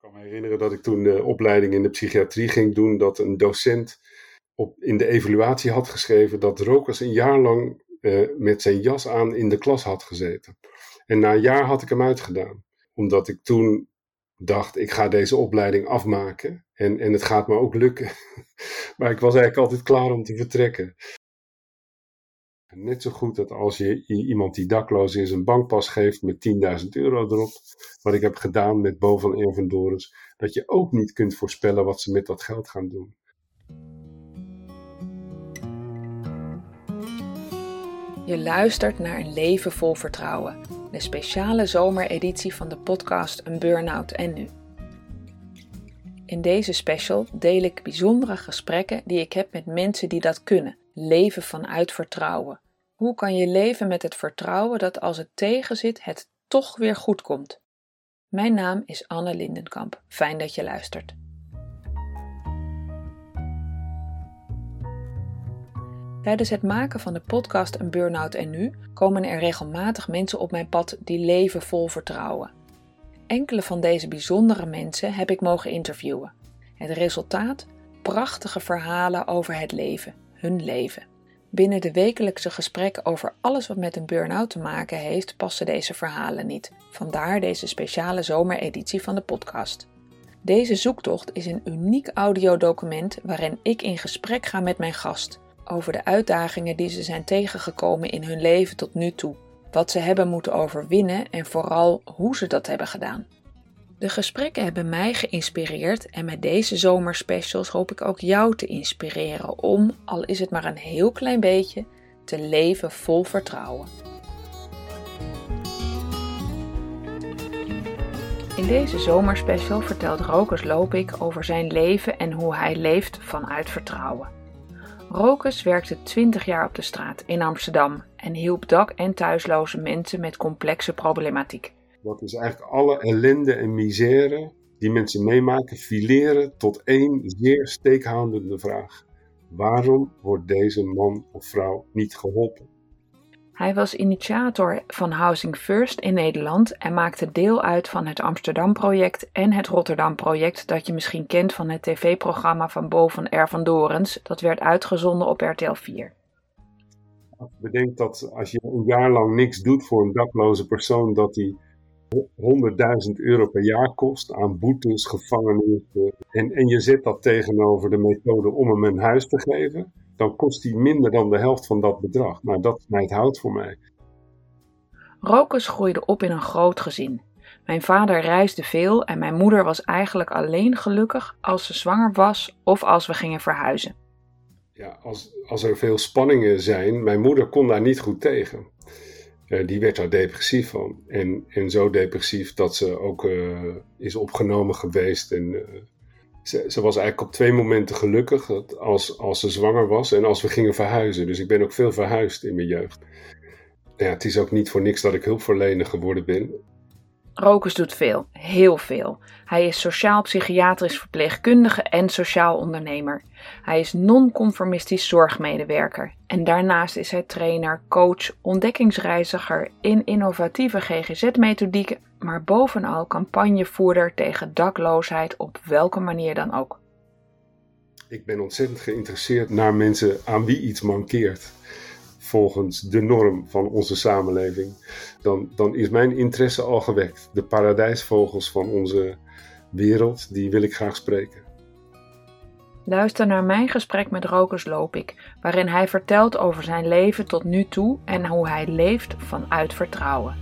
kan me herinneren dat ik toen de opleiding in de psychiatrie ging doen, dat een docent op, in de evaluatie had geschreven dat Rokers een jaar lang eh, met zijn jas aan in de klas had gezeten. En na een jaar had ik hem uitgedaan. Omdat ik toen dacht, ik ga deze opleiding afmaken. En, en het gaat me ook lukken. maar ik was eigenlijk altijd klaar om te vertrekken. Net zo goed dat als je iemand die dakloos is een bankpas geeft met 10.000 euro erop, wat ik heb gedaan met Bo van dat je ook niet kunt voorspellen wat ze met dat geld gaan doen. Je luistert naar een leven vol vertrouwen, de speciale zomereditie van de podcast Een Burn-out en Nu. In deze special deel ik bijzondere gesprekken die ik heb met mensen die dat kunnen, leven vanuit vertrouwen. Hoe kan je leven met het vertrouwen dat als het tegenzit, het toch weer goed komt? Mijn naam is Anne Lindenkamp. Fijn dat je luistert. Tijdens het maken van de podcast Een Burnout en Nu komen er regelmatig mensen op mijn pad die leven vol vertrouwen. Enkele van deze bijzondere mensen heb ik mogen interviewen. Het resultaat? Prachtige verhalen over het leven, hun leven. Binnen de wekelijkse gesprekken over alles wat met een burn-out te maken heeft, passen deze verhalen niet. Vandaar deze speciale zomereditie van de podcast. Deze zoektocht is een uniek audiodocument waarin ik in gesprek ga met mijn gast over de uitdagingen die ze zijn tegengekomen in hun leven tot nu toe, wat ze hebben moeten overwinnen en vooral hoe ze dat hebben gedaan. De gesprekken hebben mij geïnspireerd en met deze zomerspecials hoop ik ook jou te inspireren om, al is het maar een heel klein beetje, te leven vol vertrouwen. In deze zomerspecial vertelt Rokus Lopik over zijn leven en hoe hij leeft vanuit vertrouwen. Rokus werkte 20 jaar op de straat in Amsterdam en hielp dak- en thuisloze mensen met complexe problematiek. Dat is eigenlijk alle ellende en misère die mensen meemaken, fileren tot één zeer steekhoudende vraag. Waarom wordt deze man of vrouw niet geholpen? Hij was initiator van Housing First in Nederland en maakte deel uit van het Amsterdam-project en het Rotterdam-project dat je misschien kent van het tv-programma van Bo van R. van Dorens. Dat werd uitgezonden op RTL 4. Bedenk dat als je een jaar lang niks doet voor een dakloze persoon, dat die 100.000 euro per jaar kost aan boetes, gevangenis. En, en je zet dat tegenover de methode om hem een huis te geven, dan kost die minder dan de helft van dat bedrag. Nou, dat snijdt hout voor mij. Rokus groeide op in een groot gezin. Mijn vader reisde veel en mijn moeder was eigenlijk alleen gelukkig als ze zwanger was of als we gingen verhuizen. Ja, als, als er veel spanningen zijn, mijn moeder kon daar niet goed tegen. Eh, die werd daar depressief van. En, en zo depressief dat ze ook uh, is opgenomen geweest. En uh, ze, ze, was eigenlijk op twee momenten gelukkig. Als, als ze zwanger was en als we gingen verhuizen. Dus ik ben ook veel verhuisd in mijn jeugd. Ja, het is ook niet voor niks dat ik hulpverlener geworden ben. Rokers doet veel, heel veel. Hij is sociaal-psychiatrisch verpleegkundige en sociaal ondernemer. Hij is non-conformistisch zorgmedewerker. En daarnaast is hij trainer, coach, ontdekkingsreiziger in innovatieve GGZ-methodieken, maar bovenal campagnevoerder tegen dakloosheid op welke manier dan ook. Ik ben ontzettend geïnteresseerd naar mensen aan wie iets mankeert volgens de norm van onze samenleving, dan, dan is mijn interesse al gewekt. De paradijsvogels van onze wereld, die wil ik graag spreken. Luister naar mijn gesprek met Rokers Lopik, waarin hij vertelt over zijn leven tot nu toe en hoe hij leeft vanuit vertrouwen.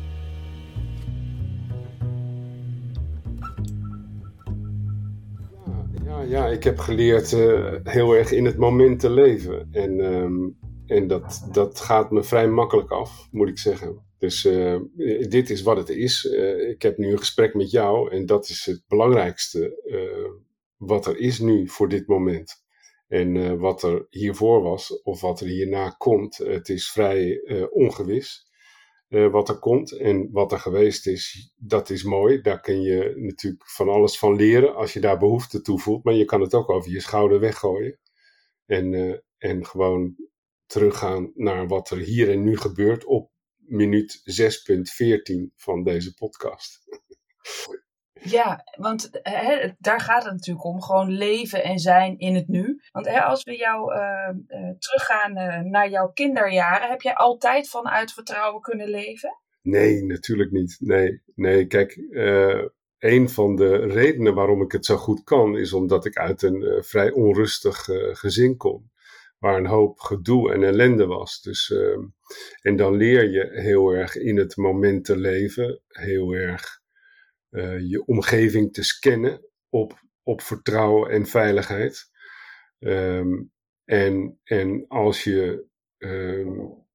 Ja, ja ik heb geleerd uh, heel erg in het moment te leven. En um, en dat, dat gaat me vrij makkelijk af, moet ik zeggen. Dus uh, dit is wat het is. Uh, ik heb nu een gesprek met jou en dat is het belangrijkste uh, wat er is nu voor dit moment. En wat er hiervoor was of wat er hierna komt, het is vrij ongewis wat er komt. En wat er geweest is, dat is mooi. Daar kun je natuurlijk van alles van leren als je daar behoefte toe voelt. Maar je kan het ook over je schouder weggooien. En, en gewoon teruggaan naar wat er hier en nu gebeurt op minuut 6.14 van deze podcast. Ja, want hè, daar gaat het natuurlijk om. Gewoon leven en zijn in het nu. Want als we jou uh, uh, teruggaan uh, naar jouw kinderjaren, heb jij altijd vanuit vertrouwen kunnen leven? Nee, natuurlijk niet. Nee, nee. kijk, een van de redenen waarom ik het zo goed kan, is omdat ik uit een vrij onrustig gezin kom. Waar een hoop gedoe en ellende was. Dus, ehm, en dan leer je heel erg in het moment te leven. Heel erg uh, je omgeving te scannen op, op vertrouwen en veiligheid. Um, en, en als je um,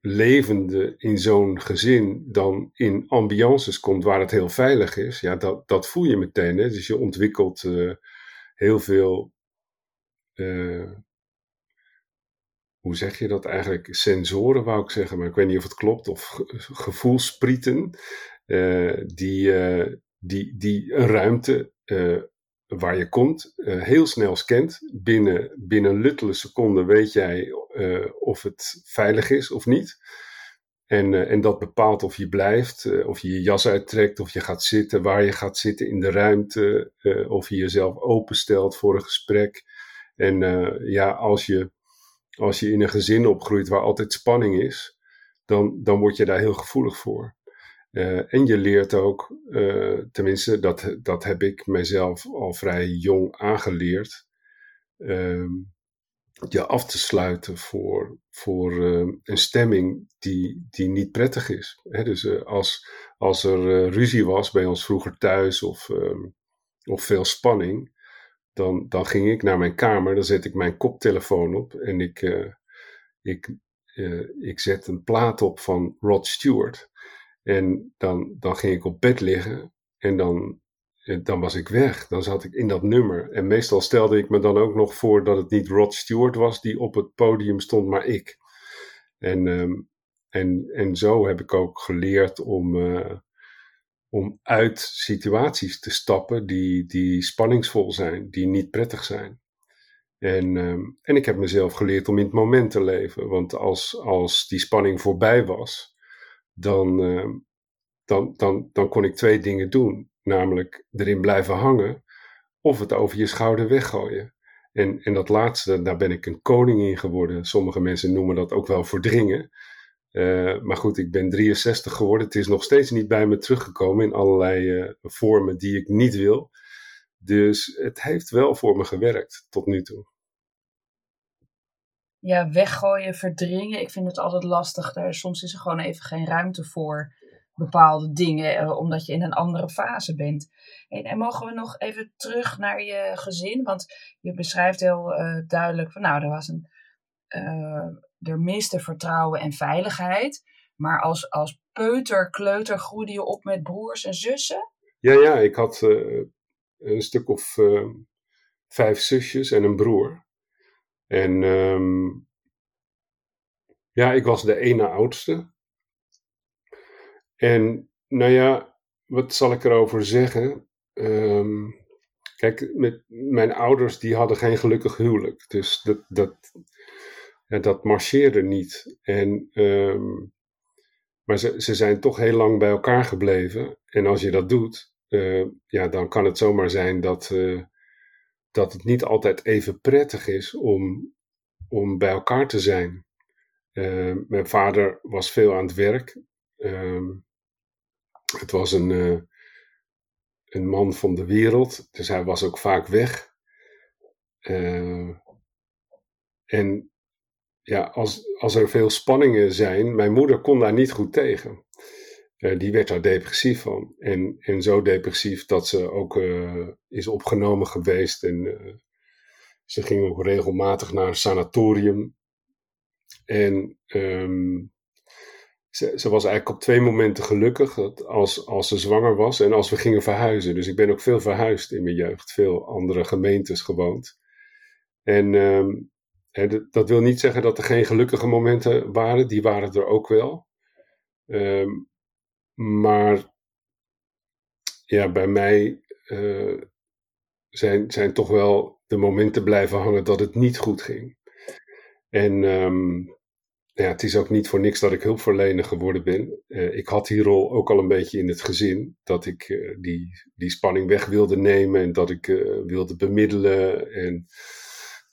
levende in zo'n gezin dan in ambiances komt waar het heel veilig is, ja, dat, dat voel je meteen. Hè? Dus je ontwikkelt uh, heel veel. Uh, hoe zeg je dat eigenlijk? Sensoren wou ik zeggen, maar ik weet niet of het klopt. Of gevoelsprieten. Uh, die, uh, die, die een ruimte uh, waar je komt heel snel scant. Binnen, binnen luttele seconde weet jij of het veilig is of niet. En, en dat bepaalt of je blijft, of je je jas uittrekt, of je gaat zitten, waar je gaat zitten in de ruimte, of je jezelf openstelt voor een gesprek. En ja, als je, als je in een gezin opgroeit waar altijd spanning is, dan, dan word je daar heel gevoelig voor. Uh, en je leert ook, uh, tenminste, dat, dat heb ik mezelf al vrij jong aangeleerd, uh, je af te sluiten voor, voor uh, een stemming die, die niet prettig is. Hè, dus als, als er ruzie was bij ons vroeger thuis of, ehm, of veel spanning, dan, dan ging ik naar mijn kamer, dan zet ik mijn koptelefoon op en ik, ik, ik zet een plaat op van Rod Stewart. En dan, dan ging ik op bed liggen en dan, eh, dan was ik weg. Dan zat ik in dat nummer. En meestal stelde ik me dan ook nog voor dat het niet Rod Stewart was die op het podium stond, maar ik. En, um, en, en zo heb ik ook geleerd om, uh, om uit situaties te stappen die, die spanningsvol zijn, die niet prettig zijn. En, um, en ik heb mezelf geleerd om in het moment te leven. Want als, als die spanning voorbij was, dan, uh, dan, dan, dan kon ik twee dingen doen. Namelijk erin blijven hangen of het over je schouder weggooien. En, en dat laatste, daar ben ik een koning in geworden. Sommige mensen noemen dat ook wel verdringen. Uh, maar goed, ik ben 63 geworden. Het is nog steeds niet bij me teruggekomen in allerlei uh, vormen die ik niet wil. Dus het heeft wel voor me gewerkt tot nu toe ja, weggooien, verdringen. Ik vind het altijd lastig. Soms is er gewoon even geen ruimte voor bepaalde dingen, eh, omdat je in een andere fase bent. En, en, mogen we nog even terug naar je gezin? Want je beschrijft heel duidelijk van, nou, er was een, er miste vertrouwen en veiligheid. Maar als, als peuter, kleuter groeide je op met broers en zussen? Ja, ja, ik had uh, een stuk of vijf zusjes en een broer. En um, ja, ik was de ene oudste. En nou ja, wat zal ik erover zeggen? Um, kijk, met mijn ouders die hadden geen gelukkig huwelijk. Dus dat, dat, dat marcheerde niet. En, um, maar ze, ze zijn toch heel lang bij elkaar gebleven. En als je dat doet, uh, ja, dan kan het zomaar zijn dat, uh, dat het niet altijd even prettig is om, om bij elkaar te zijn. Uh, mijn vader was veel aan het werk. Uh, het was een, uh, een man van de wereld, dus hij was ook vaak weg. En ja, als, als er veel spanningen zijn, mijn moeder kon daar niet goed tegen. Uh, die werd daar depressief van. En, en zo depressief dat ze ook uh, is opgenomen geweest. En uh, ze ging ook regelmatig naar een sanatorium. En um, ze, ze, was eigenlijk op twee momenten gelukkig. Dat als, als ze zwanger was en als we gingen verhuizen. Dus ik ben ook veel verhuisd in mijn jeugd. Veel andere gemeentes gewoond. En um, dat wil niet zeggen dat er geen gelukkige momenten waren. Die waren er ook wel. Um, maar ja, bij mij uh, zijn, zijn toch wel de momenten blijven hangen dat het niet goed ging. En, um, ja, het is ook niet voor niks dat ik hulpverlener geworden ben. Uh, ik had die rol ook al een beetje in het gezin. Dat ik uh, die, die spanning weg wilde nemen en dat ik wilde bemiddelen. En,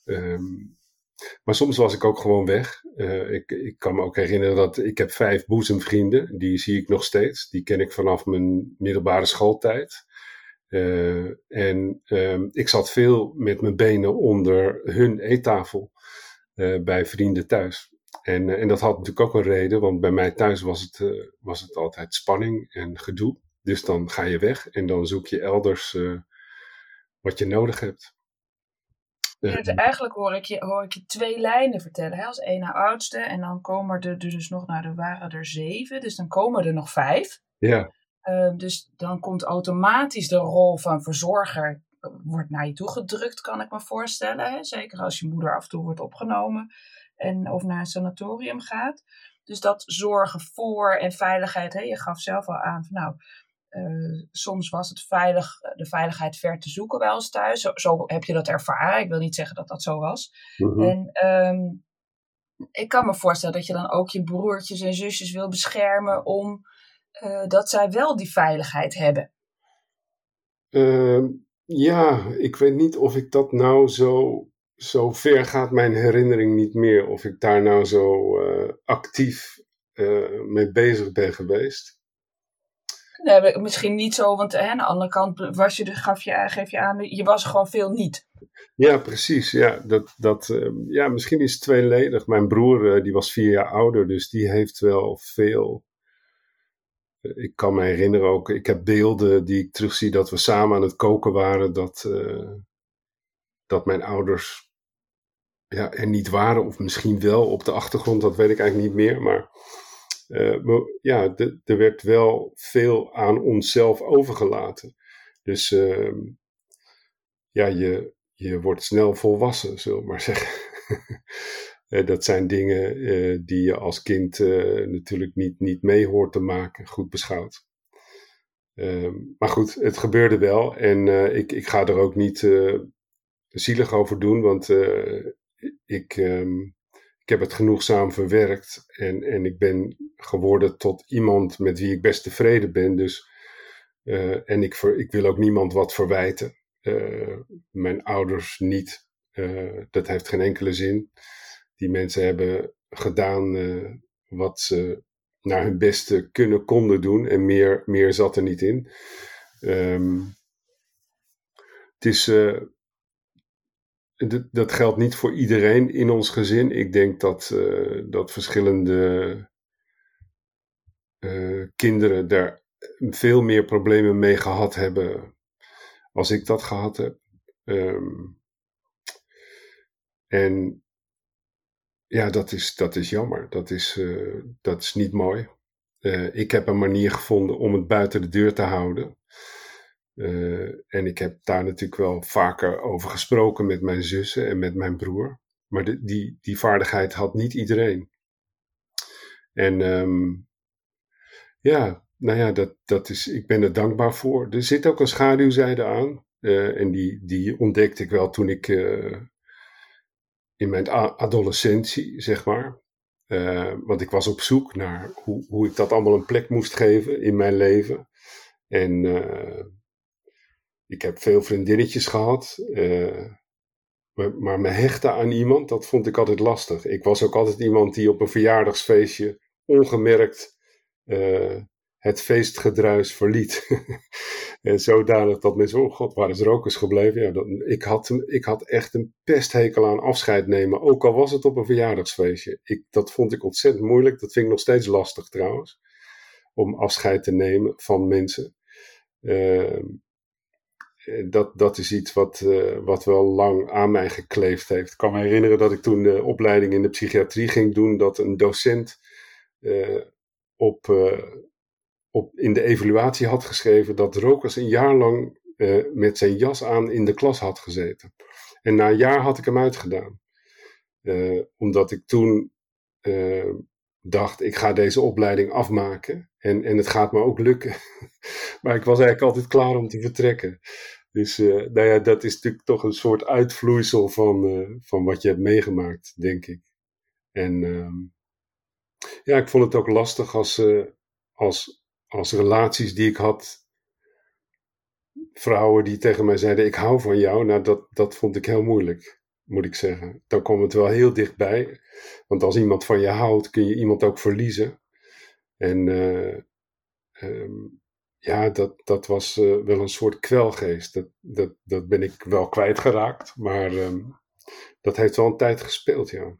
um, maar soms was ik ook gewoon weg. ik, ik kan me ook herinneren dat ik heb vijf boezemvrienden. Die zie ik nog steeds. Die ken ik vanaf mijn middelbare schooltijd. en um, ik zat veel met mijn benen onder hun eettafel. bij vrienden thuis. En, eh, en dat had natuurlijk ook een reden, want bij mij thuis was het, was het altijd spanning en gedoe. Dus dan ga je weg en dan zoek je elders wat je nodig hebt. Ja, eigenlijk hoor ik, je, hoor ik je twee lijnen vertellen. Hè? Als ene oudste en dan komen er dus nog, nou er waren er zeven, dus dan komen er nog vijf. Ja. Uh, dus dan komt automatisch de rol van verzorger wordt naar je toe gedrukt, kan ik me voorstellen. Hè? Zeker als je moeder af en toe wordt opgenomen en of naar een sanatorium gaat. Dus dat zorgen voor en veiligheid. Hè? Je gaf zelf al aan van nou, uh, soms was het veilig, de veiligheid ver te zoeken bij ons thuis. Zo, zo, heb je dat ervaren. Ik wil niet zeggen dat dat zo was. Mm-hmm. En um, ik kan me voorstellen dat je dan ook je broertjes en zusjes wil beschermen om uh, dat zij wel die veiligheid hebben. Uh, ja, ik weet niet of ik dat nou zo zo ver gaat mijn herinnering niet meer of ik daar nou zo actief mee bezig ben geweest. Nee, misschien niet zo, want hè, aan de andere kant was je, gaf je, geef je aan, je was gewoon veel niet. Ja, precies. Ja, dat, dat, uh, ja misschien is het tweeledig. Mijn broer die was vier jaar ouder, dus die heeft wel veel. Ik kan me herinneren ook, ik heb beelden die ik terugzie dat we samen aan het koken waren. Dat, dat mijn ouders ja, er niet waren, of misschien wel op de achtergrond, dat weet ik eigenlijk niet meer. Maar uh, ja, er werd wel veel aan onszelf overgelaten. Dus uh, ja, je, je wordt snel volwassen, zullen we maar zeggen. dat zijn dingen uh, die je als kind natuurlijk niet, niet mee hoort te maken, goed beschouwd. Ehm, maar goed, het gebeurde wel en ik, ik ga er ook niet zielig over doen, want ik, um, ik heb het genoegzaam verwerkt en, en ik ben geworden tot iemand met wie ik best tevreden ben. Dus, uh, en ik, ver, ik wil ook niemand wat verwijten. Uh, mijn ouders niet. Uh, dat heeft geen enkele zin. Die mensen hebben gedaan wat ze naar hun beste kunnen, konden doen. En meer, meer zat er niet in. Um, het is dat geldt niet voor iedereen in ons gezin. Ik denk dat, uh, dat verschillende uh, kinderen daar veel meer problemen mee gehad hebben als ik dat gehad heb. Um, en ja, dat is, dat is jammer. Dat is, uh, dat is niet mooi. ik heb een manier gevonden om het buiten de deur te houden. Uh, en ik heb daar natuurlijk wel vaker over gesproken met mijn zussen en met mijn broer. Maar die, die vaardigheid had niet iedereen. En um, ja, nou ja, dat, dat is, ik ben er dankbaar voor. Er zit ook een schaduwzijde aan. Uh, en die, die ontdekte ik wel toen ik uh, in mijn adolescentie, zeg maar. want ik was op zoek naar hoe, hoe ik dat allemaal een plek moest geven in mijn leven. En ik heb veel vriendinnetjes gehad. Uh, maar, maar me hechten aan iemand, dat vond ik altijd lastig. Ik was ook altijd iemand die op een verjaardagsfeestje ongemerkt uh, het feestgedruis verliet. en zodanig dat mensen, oh god, waar is er ook eens gebleven? Ja, dat, ik, had, ik had echt een pesthekel aan afscheid nemen, ook al was het op een verjaardagsfeestje. Ik, dat vond ik ontzettend moeilijk, dat vind ik nog steeds lastig trouwens, om afscheid te nemen van mensen. Uh, eh, dat, dat is iets wat, uh, wat wel lang aan mij gekleefd heeft. Ik kan me herinneren dat ik toen de opleiding in de psychiatrie ging doen, dat een docent uh, op, op, in de evaluatie had geschreven dat Rokers een jaar lang met zijn jas aan in de klas had gezeten. En na een jaar had ik hem uitgedaan. omdat ik toen dacht, ik ga deze opleiding afmaken. En, en het gaat me ook lukken. maar ik was eigenlijk altijd klaar om te vertrekken. Dus uh, nou ja, dat is natuurlijk toch een soort uitvloeisel van, uh, van wat je hebt meegemaakt, denk ik. En, um, Ja, ik vond het ook lastig als, uh, als, als relaties die ik had. Vrouwen die tegen mij zeiden: Ik hou van jou. Nou, dat, dat vond ik heel moeilijk, moet ik zeggen. Dan kwam het wel heel dichtbij. Want als iemand van je houdt, kun je iemand ook verliezen. En um, ja, dat, dat was uh, wel een soort kwelgeest. Dat, dat, dat ben ik wel kwijtgeraakt. Maar um, dat heeft wel een tijd gespeeld, ja.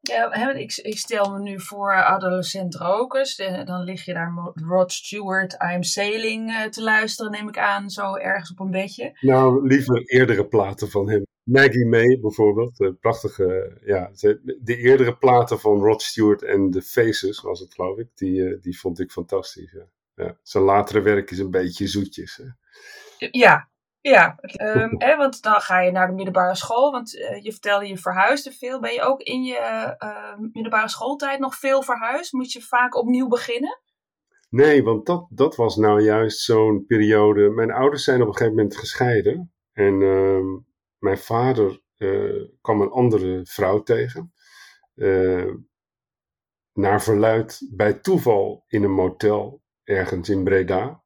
Ja, ik, ik stel me nu voor adolescent rokers. Dan lig je daar Rod Stewart, I'm Sailing uh, te luisteren, neem ik aan, zo ergens op een bedje. Nou, liever eerdere platen van hem. Maggie May bijvoorbeeld, prachtige, ja, de eerdere platen van Rod Stewart en The Faces was het geloof ik, die, die vond ik fantastisch. Ja. Ja, zijn latere werk is een beetje zoetjes. Hè? Ja, ja, um, hè, want dan ga je naar de middelbare school, want uh, je vertelde je verhuisde veel. Ben je ook in je uh, middelbare schooltijd nog veel verhuisd? Moet je vaak opnieuw beginnen? Nee, want dat, dat was nou juist zo'n periode. Mijn ouders zijn op een gegeven moment gescheiden. En uh, mijn vader uh, kwam een andere vrouw tegen. naar verluid bij toeval in een motel ergens in Breda.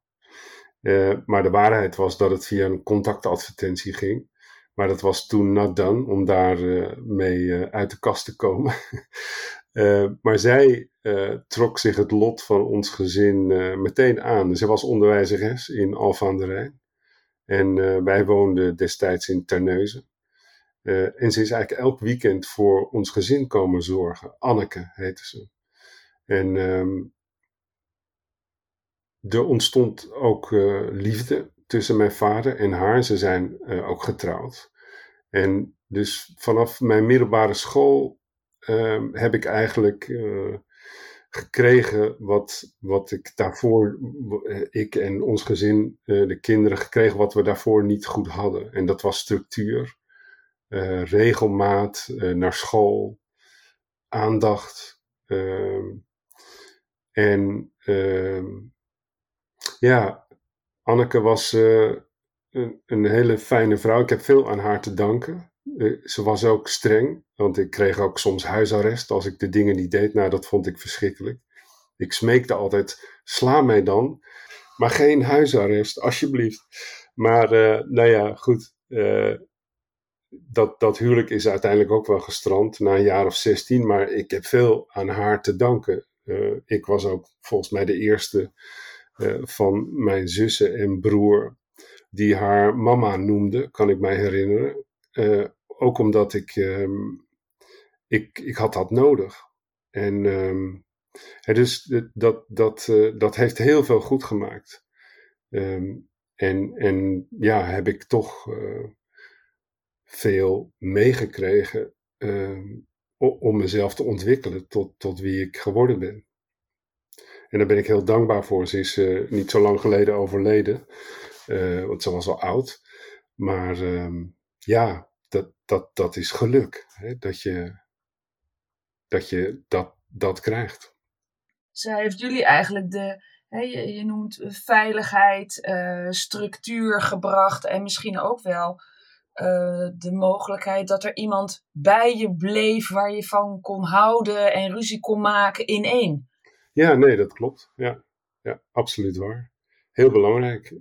Uh, maar de waarheid was dat het via een contactadvertentie ging. Maar dat was toen not om daar uh, mee uh, uit de kast te komen. maar zij trok zich het lot van ons gezin meteen aan. Zij was onderwijzeres in Alphen aan de Rijn. En wij woonden destijds in Terneuzen. en ze is eigenlijk elk weekend voor ons gezin komen zorgen. Anneke heette ze. En um, er ontstond ook uh, liefde tussen mijn vader en haar. Ze zijn uh, ook getrouwd. En dus vanaf mijn middelbare school uh, heb ik eigenlijk uh, gekregen wat, wat ik daarvoor, ik en ons gezin, de kinderen, gekregen wat we daarvoor niet goed hadden. En dat was structuur, regelmaat, naar school, aandacht. Ehm, en ehm, ja, Anneke was uh, een, een, hele fijne vrouw. Ik heb veel aan haar te danken. Uh, ze was ook streng, want ik kreeg ook soms huisarrest als ik de dingen niet deed. Nou, dat vond ik verschrikkelijk. Ik smeekte altijd: sla mij dan, maar geen huisarrest, alsjeblieft. Maar, uh, nou ja, goed. dat, dat huwelijk is uiteindelijk ook wel gestrand na een jaar of 16, maar ik heb veel aan haar te danken. ik was ook volgens mij de eerste eh, van mijn zussen en broer, die haar mama noemde, kan ik mij herinneren. Uh, ook omdat ik, um, ik, ik had dat nodig. En dus dat, dat, uh, dat heeft heel veel goed gemaakt. Um, en, en ja, heb ik toch veel meegekregen om mezelf te ontwikkelen tot, tot wie ik geworden ben. En daar ben ik heel dankbaar voor. Ze is uh, niet zo lang geleden overleden, uh, want ze was al oud. Maar uh, ja, dat, dat, dat is geluk. Hè? Dat, je, dat je dat, dat krijgt. Zij heeft jullie eigenlijk de, hè, je, noemt veiligheid, uh, structuur gebracht en misschien ook wel de mogelijkheid dat er iemand bij je bleef waar je van kon houden en ruzie kon maken in één. Ja, nee, dat klopt. Ja, ja absoluut waar. Heel belangrijk.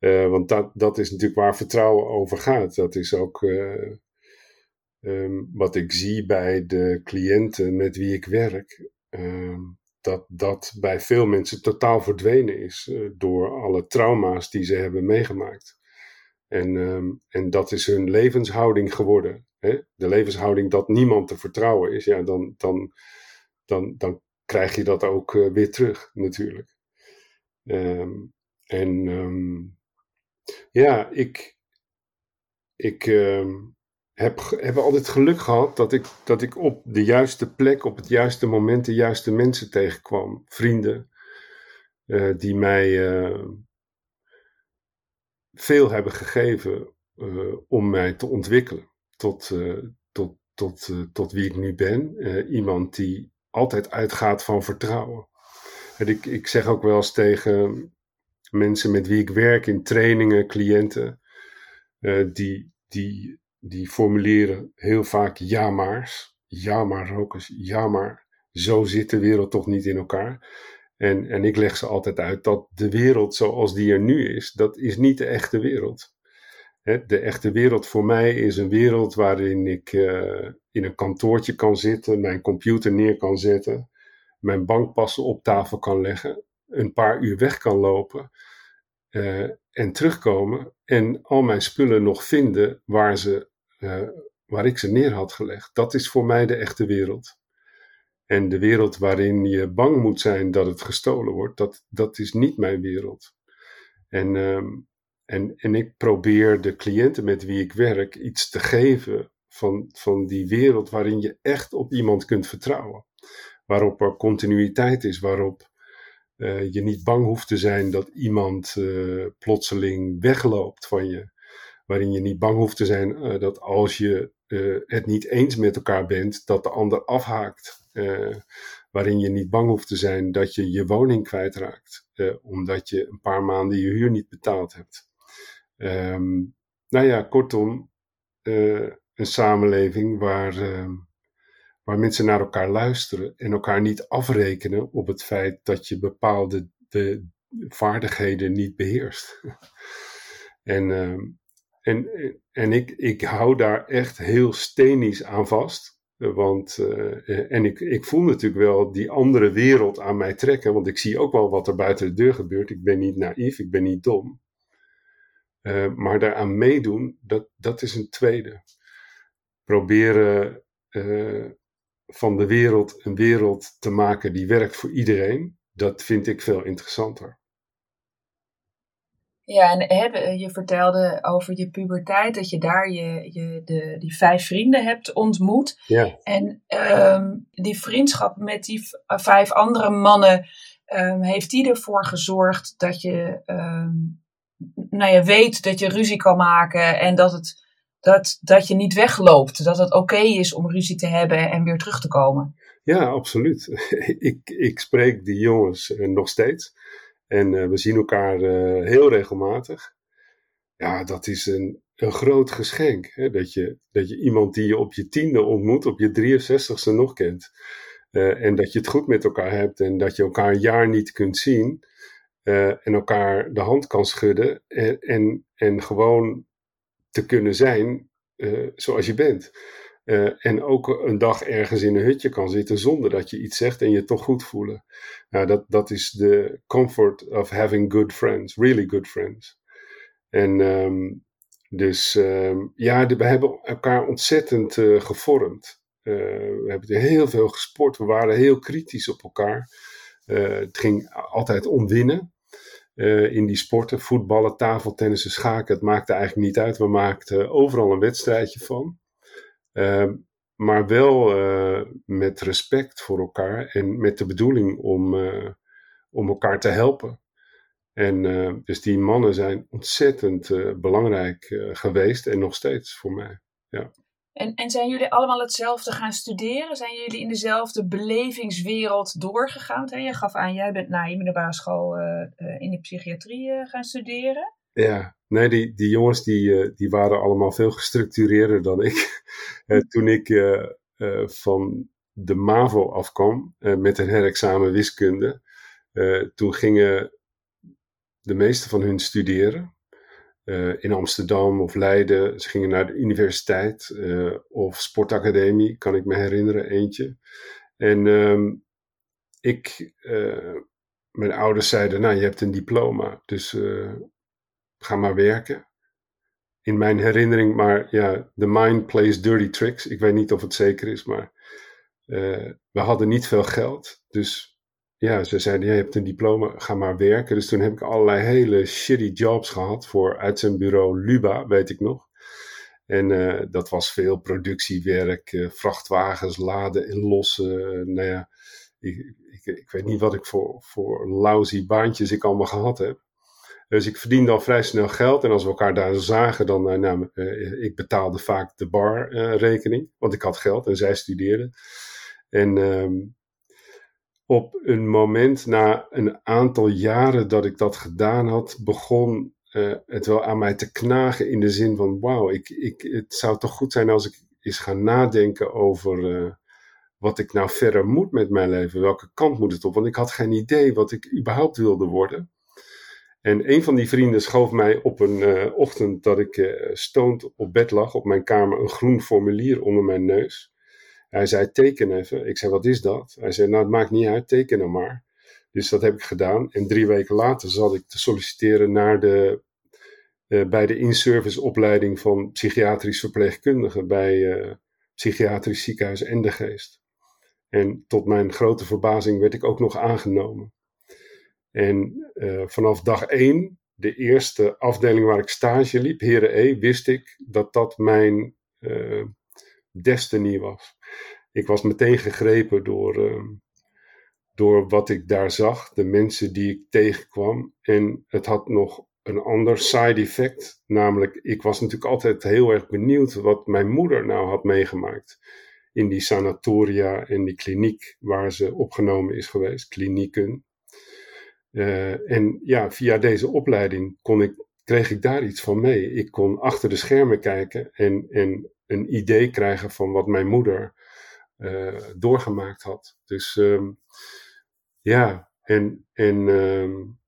uh, want dat, dat is natuurlijk waar vertrouwen over gaat. Dat is ook uh, um, wat ik zie bij de cliënten met wie ik werk. Uh, dat dat bij veel mensen totaal verdwenen is uh, door alle trauma's die ze hebben meegemaakt. En, um, en dat is hun levenshouding geworden. Hè? De levenshouding dat niemand te vertrouwen is. Ja, dan, dan, dan, dan krijg je dat ook uh, weer terug, natuurlijk. Um, en um, ja, ik, ik um, heb, heb altijd geluk gehad dat ik, dat ik op de juiste plek, op het juiste moment, de juiste mensen tegenkwam. Vrienden uh, die mij uh, veel hebben gegeven om mij te ontwikkelen tot, tot, tot, tot wie ik nu ben. iemand die altijd uitgaat van vertrouwen. En ik, ik zeg ook wel eens tegen mensen met wie ik werk in trainingen, cliënten, uh, die, die, die formuleren heel vaak ja maar's. ja maar rokers, ja maar zo zit de wereld toch niet in elkaar. En, en ik leg ze altijd uit dat de wereld zoals die er nu is, dat is niet de echte wereld. De echte wereld voor mij is een wereld waarin ik uh, in een kantoortje kan zitten, mijn computer neer kan zetten, mijn bankpassen op tafel kan leggen, een paar uur weg kan lopen uh, en terugkomen en al mijn spullen nog vinden waar, ze, uh, waar ik ze neer had gelegd. Dat is voor mij de echte wereld. En de wereld waarin je bang moet zijn dat het gestolen wordt, dat, dat is niet mijn wereld. En, um, en, en ik probeer de cliënten met wie ik werk iets te geven van, van die wereld waarin je echt op iemand kunt vertrouwen. Waarop er continuïteit is, waarop uh, je niet bang hoeft te zijn dat iemand uh, plotseling wegloopt van je. Waarin je niet bang hoeft te zijn uh, dat als je het niet eens met elkaar bent, dat de ander afhaakt. waarin je niet bang hoeft te zijn dat je je woning kwijtraakt, omdat je een paar maanden je huur niet betaald hebt. Um, nou ja, kortom, een samenleving waar ehm, waar mensen naar elkaar luisteren en elkaar niet afrekenen op het feit dat je bepaalde de vaardigheden niet beheerst. en, uh, en, en ik, ik hou daar echt heel stenisch aan vast. Want, uh, en ik, ik voel natuurlijk wel die andere wereld aan mij trekken, want ik zie ook wel wat er buiten de deur gebeurt. Ik ben niet naïef, ik ben niet dom. Uh, maar daaraan meedoen, dat, dat is een tweede. Proberen uh, van de wereld een wereld te maken die werkt voor iedereen, dat vind ik veel interessanter. Ja, en je vertelde over je puberteit, dat je daar je, je, de, die vijf vrienden hebt ontmoet. Ja. En um, die vriendschap met die vijf andere mannen, um, heeft die ervoor gezorgd dat je um, nou ja, weet dat je ruzie kan maken en dat het dat, dat je niet wegloopt. Dat het oké is om ruzie te hebben en weer terug te komen. Ja, absoluut. ik, ik spreek die jongens eh, nog steeds. En uh, we zien elkaar uh, heel regelmatig. Ja, dat is een, een groot geschenk. Hè? Dat, je, dat je iemand die je op je tiende ontmoet, op je 63ste nog kent. En dat je het goed met elkaar hebt en dat je elkaar een jaar niet kunt zien. En elkaar de hand kan schudden. En, en, en gewoon te kunnen zijn uh, zoals je bent. Uh, en ook een dag ergens in een hutje kan zitten zonder dat je iets zegt en je toch goed voelen. Nou, dat, dat is de comfort of having good friends, really good friends. En um, dus um, ja, we hebben elkaar ontzettend uh, gevormd. we hebben heel veel gesport, we waren heel kritisch op elkaar. Het ging altijd om winnen. Uh, in die sporten. Voetballen, tafeltennissen, schaken. Het maakte eigenlijk niet uit. We maakten overal een wedstrijdje van. Uh, maar wel met respect voor elkaar en met de bedoeling om, om elkaar te helpen. En dus die mannen zijn ontzettend belangrijk geweest en nog steeds voor mij. Ja. En, en zijn jullie allemaal hetzelfde gaan studeren? Zijn jullie in dezelfde belevingswereld doorgegaan? Hè? Je gaf aan, jij bent na je middelbare school uh, uh, in de psychiatrie uh, gaan studeren. Ja, nee, die, die jongens die, die waren allemaal veel gestructureerder dan ik. toen ik van de MAVO afkwam met een herexamen wiskunde, toen gingen de meeste van hun studeren. Uh, in Amsterdam of Leiden. Ze gingen naar de universiteit uh, of sportacademie, kan ik me herinneren, eentje. En um, ik, uh, mijn ouders zeiden, nou je hebt een diploma, dus ga maar werken. In mijn herinnering, maar ja, the mind plays dirty tricks. Ik weet niet of het zeker is, maar we hadden niet veel geld. Dus ja, ze zeiden, je hebt een diploma, ga maar werken. Dus toen heb ik allerlei hele shitty jobs gehad voor uitzendbureau Luba, weet ik nog. En uh, dat was veel productiewerk, uh, vrachtwagens laden en lossen. nou ja, ik, ik, ik, weet niet wat ik voor, voor lousy baantjes ik allemaal gehad heb. Dus ik verdiende al vrij snel geld. En als we elkaar daar zagen, dan, uh, nou, ik betaalde vaak de barrekening. want ik had geld en zij studeerden. En ehm, op een moment na een aantal jaren dat ik dat gedaan had, begon uh, het wel aan mij te knagen in de zin van: wauw, ik, ik, het zou toch goed zijn als ik eens ga nadenken over, uh, wat ik nou verder moet met mijn leven. Welke kant moet het op? Want ik had geen idee wat ik überhaupt wilde worden. En een van die vrienden schoof mij op een uh, ochtend dat ik stoned op bed lag op mijn kamer een groen formulier onder mijn neus. Hij zei: Teken even. Ik zei: Wat is dat? Hij zei: Nou, het maakt niet uit, teken hem maar. Dus dat heb ik gedaan. En drie weken later zat ik te solliciteren naar de, uh, bij de in-service opleiding van psychiatrisch verpleegkundige bij Psychiatrisch Ziekenhuis en de Geest. En tot mijn grote verbazing werd ik ook nog aangenomen. En uh, vanaf dag één, de eerste afdeling waar ik stage liep, Heren E, wist ik dat dat mijn uh, destiny was. Ik was meteen gegrepen door, uh, door wat ik daar zag, de mensen die ik tegenkwam. En het had nog een ander side effect, namelijk ik was natuurlijk altijd heel erg benieuwd wat mijn moeder nou had meegemaakt in die sanatoria en die kliniek waar ze opgenomen is geweest, klinieken. Uh, en ja, via deze opleiding kon ik, kreeg ik daar iets van mee. Ik kon achter de schermen kijken en, en een idee krijgen van wat mijn moeder uh, doorgemaakt had. Dus um, ja, en, en um,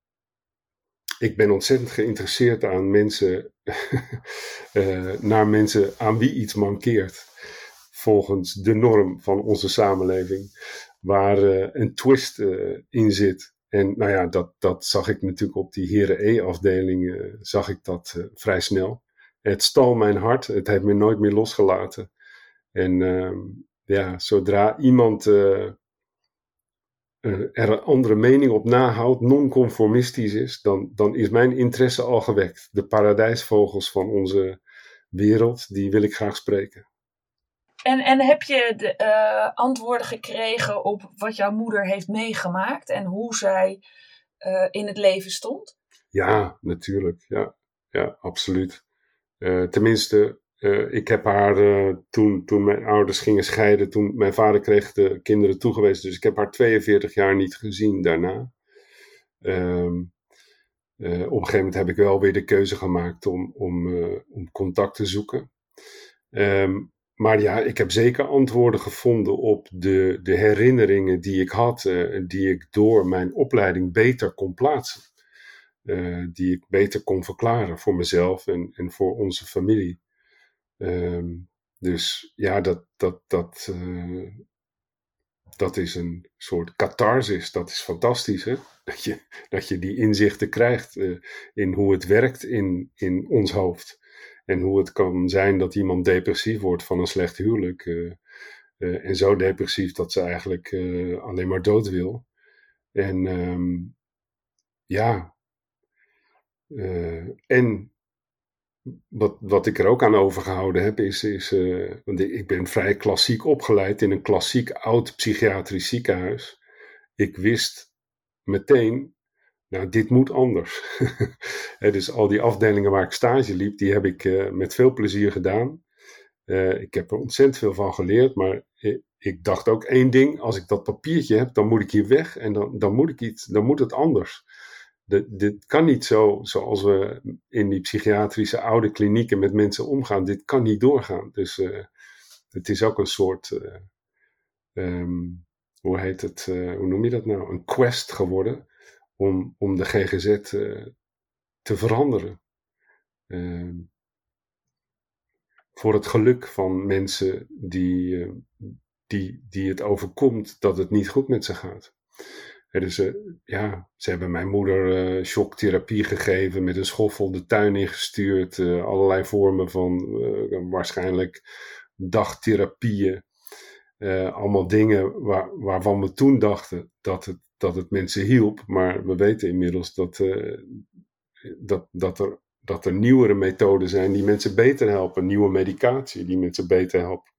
ik ben ontzettend geïnteresseerd aan mensen, uh, naar mensen aan wie iets mankeert volgens de norm van onze samenleving, waar uh, een twist in zit. En nou ja, dat, dat zag ik natuurlijk op die Heren E-afdeling, zag ik dat vrij snel. Het stal mijn hart, het heeft me nooit meer losgelaten. En ehm, ja, zodra iemand er een andere mening op nahoudt, non-conformistisch is, dan, dan is mijn interesse al gewekt. De paradijsvogels van onze wereld, die wil ik graag spreken. En, en heb je de, uh, antwoorden gekregen op wat jouw moeder heeft meegemaakt en hoe zij uh, in het leven stond? Ja, natuurlijk. Ja, ja absoluut. Uh, tenminste, ik heb haar toen, toen mijn ouders gingen scheiden, toen mijn vader kreeg de kinderen toegewezen. Dus ik heb haar 42 jaar niet gezien daarna. Um, op een gegeven moment heb ik wel weer de keuze gemaakt om, om, om contact te zoeken. Um, maar ja, ik heb zeker antwoorden gevonden op de, de herinneringen die ik had, die ik door mijn opleiding beter kon plaatsen. Uh, die ik beter kon verklaren voor mezelf en, en voor onze familie. Um, dus ja, dat, dat, dat, uh, dat is een soort catharsis. Dat is fantastisch, hè? Dat je, dat je die inzichten krijgt in hoe het werkt in, in ons hoofd. En hoe het kan zijn dat iemand depressief wordt van een slecht huwelijk. En zo depressief dat ze eigenlijk alleen maar dood wil. En um, ja. En wat, wat ik er ook aan overgehouden heb, is. is want ik ben vrij klassiek opgeleid in een klassiek oud psychiatrisch ziekenhuis. Ik wist meteen nou, dit moet anders. dus al die afdelingen waar ik stage liep, die heb ik uh, met veel plezier gedaan. Ik heb er ontzettend veel van geleerd, maar ik, ik, dacht ook één ding: als ik dat papiertje heb, dan moet ik hier weg en dan, dan, moet, ik iets, dan moet het anders. Dit kan niet zo zoals we in die psychiatrische oude klinieken met mensen omgaan. Dit kan niet doorgaan. Dus uh, het is ook een soort, um, hoe heet het, hoe noem je dat nou? Een quest geworden om, om de GGZ te veranderen. Uh, voor het geluk van mensen die, die, die het overkomt dat het niet goed met ze gaat. Dus ja, ze hebben mijn moeder shocktherapie gegeven, met een schoffel de tuin ingestuurd, allerlei vormen van waarschijnlijk dagtherapieën. allemaal dingen waar, waarvan we toen dachten dat het dat het mensen hielp. Maar we weten inmiddels dat, uh, dat, dat, er, dat er nieuwere methoden zijn die mensen beter helpen. Nieuwe medicatie die mensen beter helpen.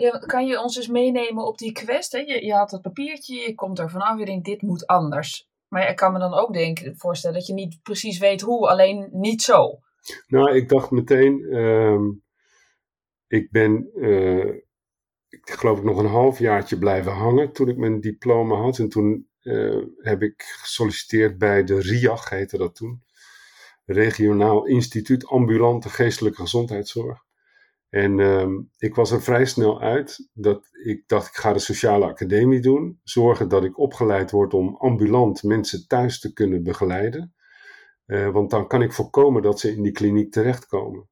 Ja, kan je ons eens meenemen op die quest? Hè? Je, je had het papiertje, je komt er vanaf, je denkt dit moet anders. Maar ik kan me dan ook denken, voorstellen dat je niet precies weet hoe, alleen niet zo. Nou, ik dacht meteen, uh, ik ben uh, ik geloof ik nog een halfjaartje blijven hangen toen ik mijn diploma had. En toen uh, heb ik gesolliciteerd bij de RIAG, heette dat toen. Regionaal Instituut Ambulante Geestelijke Gezondheidszorg. En ehm, ik was er vrij snel uit dat ik dacht, ik ga de sociale academie doen. Zorgen dat ik opgeleid word om ambulant mensen thuis te kunnen begeleiden. Uh, want dan kan ik voorkomen dat ze in die kliniek terechtkomen.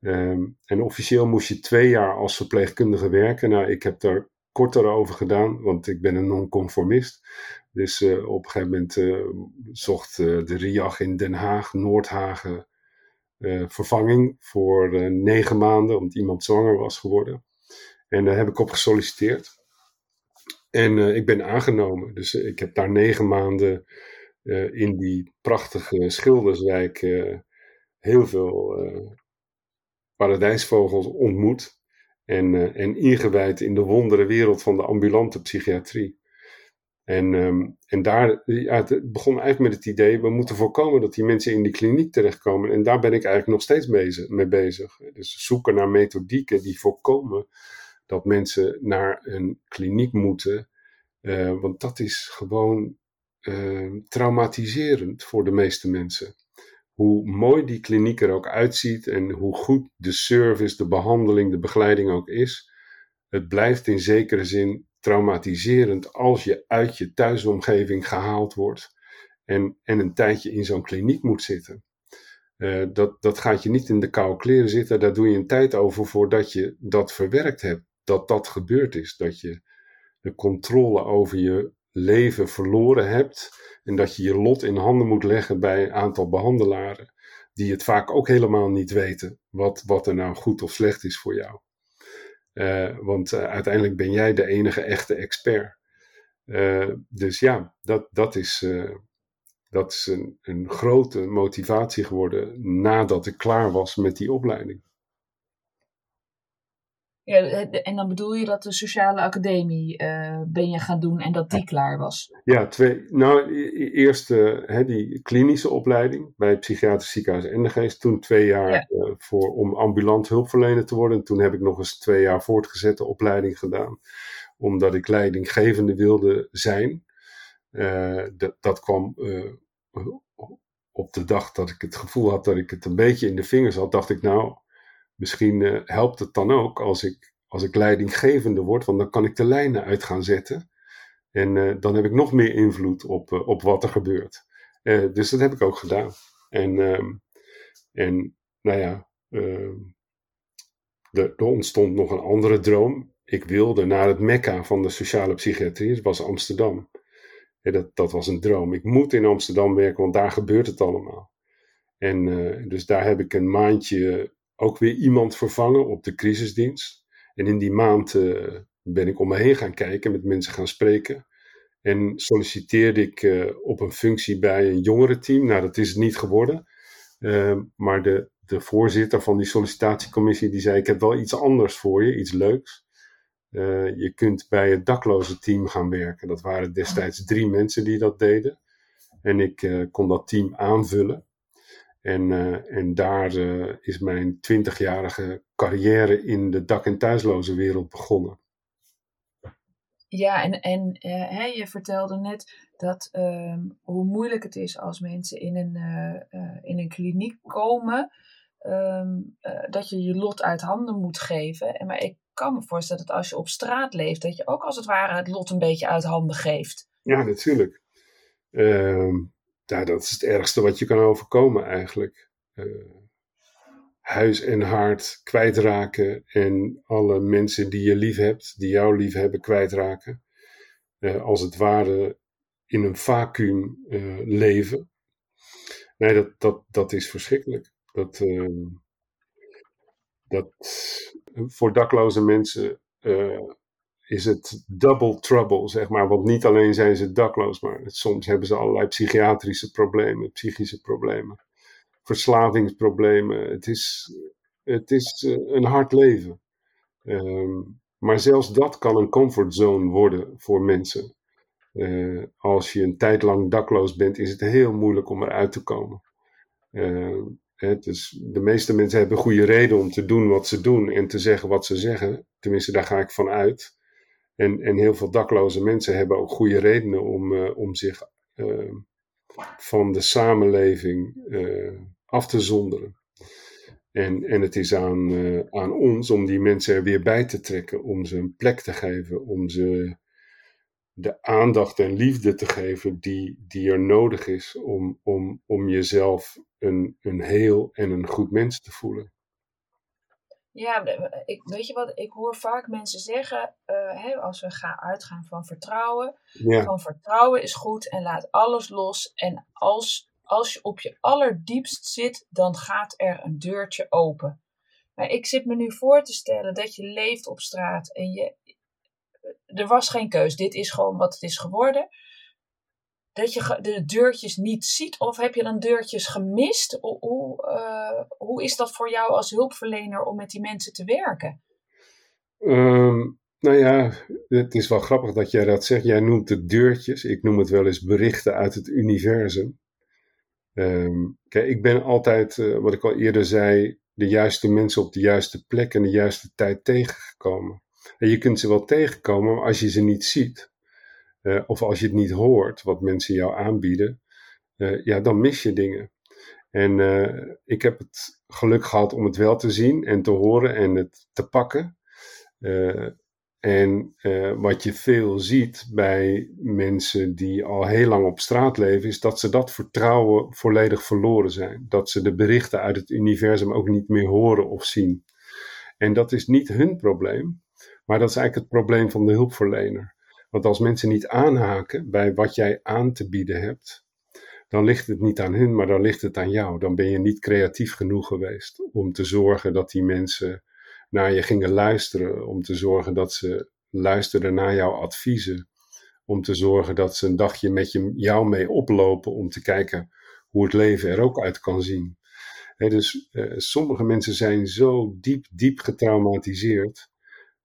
Um, en officieel moest je twee jaar als verpleegkundige werken. Nou, ik heb daar korter over gedaan, want ik ben een non-conformist. Dus uh, op een gegeven moment uh, zocht de RIAG in Den Haag, Noordhagen, uh, vervanging voor uh, negen maanden, omdat iemand zwanger was geworden. En daar heb ik op gesolliciteerd. En uh, ik ben aangenomen. Dus ik heb daar negen maanden in die prachtige Schilderswijk heel veel paradijsvogels ontmoet. En, en ingewijd in de wondere wereld van de ambulante psychiatrie. En, um, en daar het begon eigenlijk met het idee, we moeten voorkomen dat die mensen in die kliniek terechtkomen. En daar ben ik eigenlijk nog steeds bezig, mee bezig. Dus zoeken naar methodieken die voorkomen dat mensen naar een kliniek moeten. Uh, want dat is gewoon uh, traumatiserend voor de meeste mensen. Hoe mooi die kliniek er ook uitziet en hoe goed de service, de behandeling, de begeleiding ook is. Het blijft in zekere zin traumatiserend als je uit je thuisomgeving gehaald wordt en, en een tijdje in zo'n kliniek moet zitten. Uh, dat, dat gaat je niet in de koude kleren zitten, daar doe je een tijd over voordat je dat verwerkt hebt, dat dat gebeurd is, dat je de controle over je leven verloren hebt en dat je je lot in handen moet leggen bij een aantal behandelaren die het vaak ook helemaal niet weten wat, wat er nou goed of slecht is voor jou. Uh, want uh, uiteindelijk ben jij de enige echte expert. Uh, dus ja, dat, dat is, dat is een, een grote motivatie geworden nadat ik klaar was met die opleiding. Ja, en dan bedoel je dat de sociale academie ben je gaan doen en dat die klaar was? Ja, twee, nou eerst uh, die klinische opleiding bij het psychiatrisch ziekenhuis Endegeest. Toen twee jaar ja. uh, voor, om ambulant hulpverlener te worden. En toen heb ik nog eens twee jaar voortgezette opleiding gedaan. Omdat ik leidinggevende wilde zijn. Dat, dat kwam op de dag dat ik het gevoel had dat ik het een beetje in de vingers had. Dacht ik nou, misschien helpt het dan ook als ik als ik leidinggevende word, want dan kan ik de lijnen uit gaan zetten. En uh, dan heb ik nog meer invloed op, uh, op wat er gebeurt. Dus dat heb ik ook gedaan. En, ehm, en nou ja, ehm, er, er ontstond nog een andere droom. Ik wilde naar het mekka van de sociale psychiatrie, dat was Amsterdam. En dat, dat was een droom. Ik moet in Amsterdam werken, want daar gebeurt het allemaal. En dus daar heb ik een maandje ook weer iemand vervangen op de crisisdienst. En in die maand uh, ben ik om me heen gaan kijken, met mensen gaan spreken. En solliciteerde ik uh, op een functie bij een jongerenteam. Nou, dat is het niet geworden. Uh, maar de, de voorzitter van die sollicitatiecommissie die zei: Ik heb wel iets anders voor je, iets leuks. je kunt bij het dakloze team gaan werken. Dat waren destijds drie mensen die dat deden. En ik kon dat team aanvullen. En, uh, en daar uh, is mijn twintigjarige carrière in de dak- en thuisloze wereld begonnen. Ja, en, en uh, hè, je vertelde net dat ehm, hoe moeilijk het is als mensen in een, in een kliniek komen, ehm, dat je je lot uit handen moet geven. En, maar ik kan me voorstellen dat als je op straat leeft, dat je ook als het ware het lot een beetje uit handen geeft. Ja, natuurlijk. Ehm, ja, dat is het ergste wat je kan overkomen eigenlijk. Uh, huis en hart kwijtraken en alle mensen die je lief hebt, die jou lief hebben, kwijtraken. Uh, als het ware in een vacuüm uh, leven. Nee, dat, dat, dat is verschrikkelijk. Dat, ehm, dat voor dakloze mensen is het double trouble, zeg maar. Want niet alleen zijn ze dakloos, maar soms hebben ze allerlei psychiatrische problemen, psychische problemen, verslavingsproblemen. Het is, het is eh, een hard leven. Um, maar zelfs dat kan een comfortzone worden voor mensen. Uh, als je een tijd lang dakloos bent, is het heel moeilijk om eruit te komen. Het is, de meeste mensen hebben goede reden om te doen wat ze doen en te zeggen wat ze zeggen. Tenminste, daar ga ik van uit. En, en heel veel dakloze mensen hebben ook goede redenen om, uh, om zich uh, van de samenleving uh, af te zonderen. En, en het is aan, aan ons om die mensen er weer bij te trekken, om ze een plek te geven, om ze de aandacht en liefde te geven die, die er nodig is om, om, om jezelf een, een heel en een goed mens te voelen. Ja, ik, weet je wat, ik hoor vaak mensen zeggen, uh, hè, als we gaan uitgaan van vertrouwen, ja. van vertrouwen is goed en laat alles los. En als, als je op je allerdiepst zit, dan gaat er een deurtje open. Maar ik zit me nu voor te stellen dat je leeft op straat en je, er was geen keus. Dit is gewoon wat het is geworden. Dat je de deurtjes niet ziet, of heb je dan deurtjes gemist? Hoe, uh, hoe is dat voor jou als hulpverlener om met die mensen te werken? Um, nou ja, het is wel grappig dat jij dat zegt. Jij noemt het deurtjes. Ik noem het wel eens berichten uit het universum. Um, kijk, ik ben altijd, uh, wat ik al eerder zei, de juiste mensen op de juiste plek en de juiste tijd tegengekomen. En je kunt ze wel tegenkomen, maar als je ze niet ziet, uh, of als je het niet hoort, wat mensen jou aanbieden, uh, ja, dan mis je dingen. En uh, ik heb het geluk gehad om het wel te zien en te horen en het te pakken. en wat je veel ziet bij mensen die al heel lang op straat leven, is dat ze dat vertrouwen volledig verloren zijn. Dat ze de berichten uit het universum ook niet meer horen of zien. En dat is niet hun probleem. Maar dat is eigenlijk het probleem van de hulpverlener. Want als mensen niet aanhaken bij wat jij aan te bieden hebt, dan ligt het niet aan hun, maar dan ligt het aan jou. Dan ben je niet creatief genoeg geweest om te zorgen dat die mensen naar je gingen luisteren, om te zorgen dat ze luisterden naar jouw adviezen, om te zorgen dat ze een dagje met jou mee oplopen om te kijken hoe het leven er ook uit kan zien. dus eh, sommige mensen zijn zo diep, diep getraumatiseerd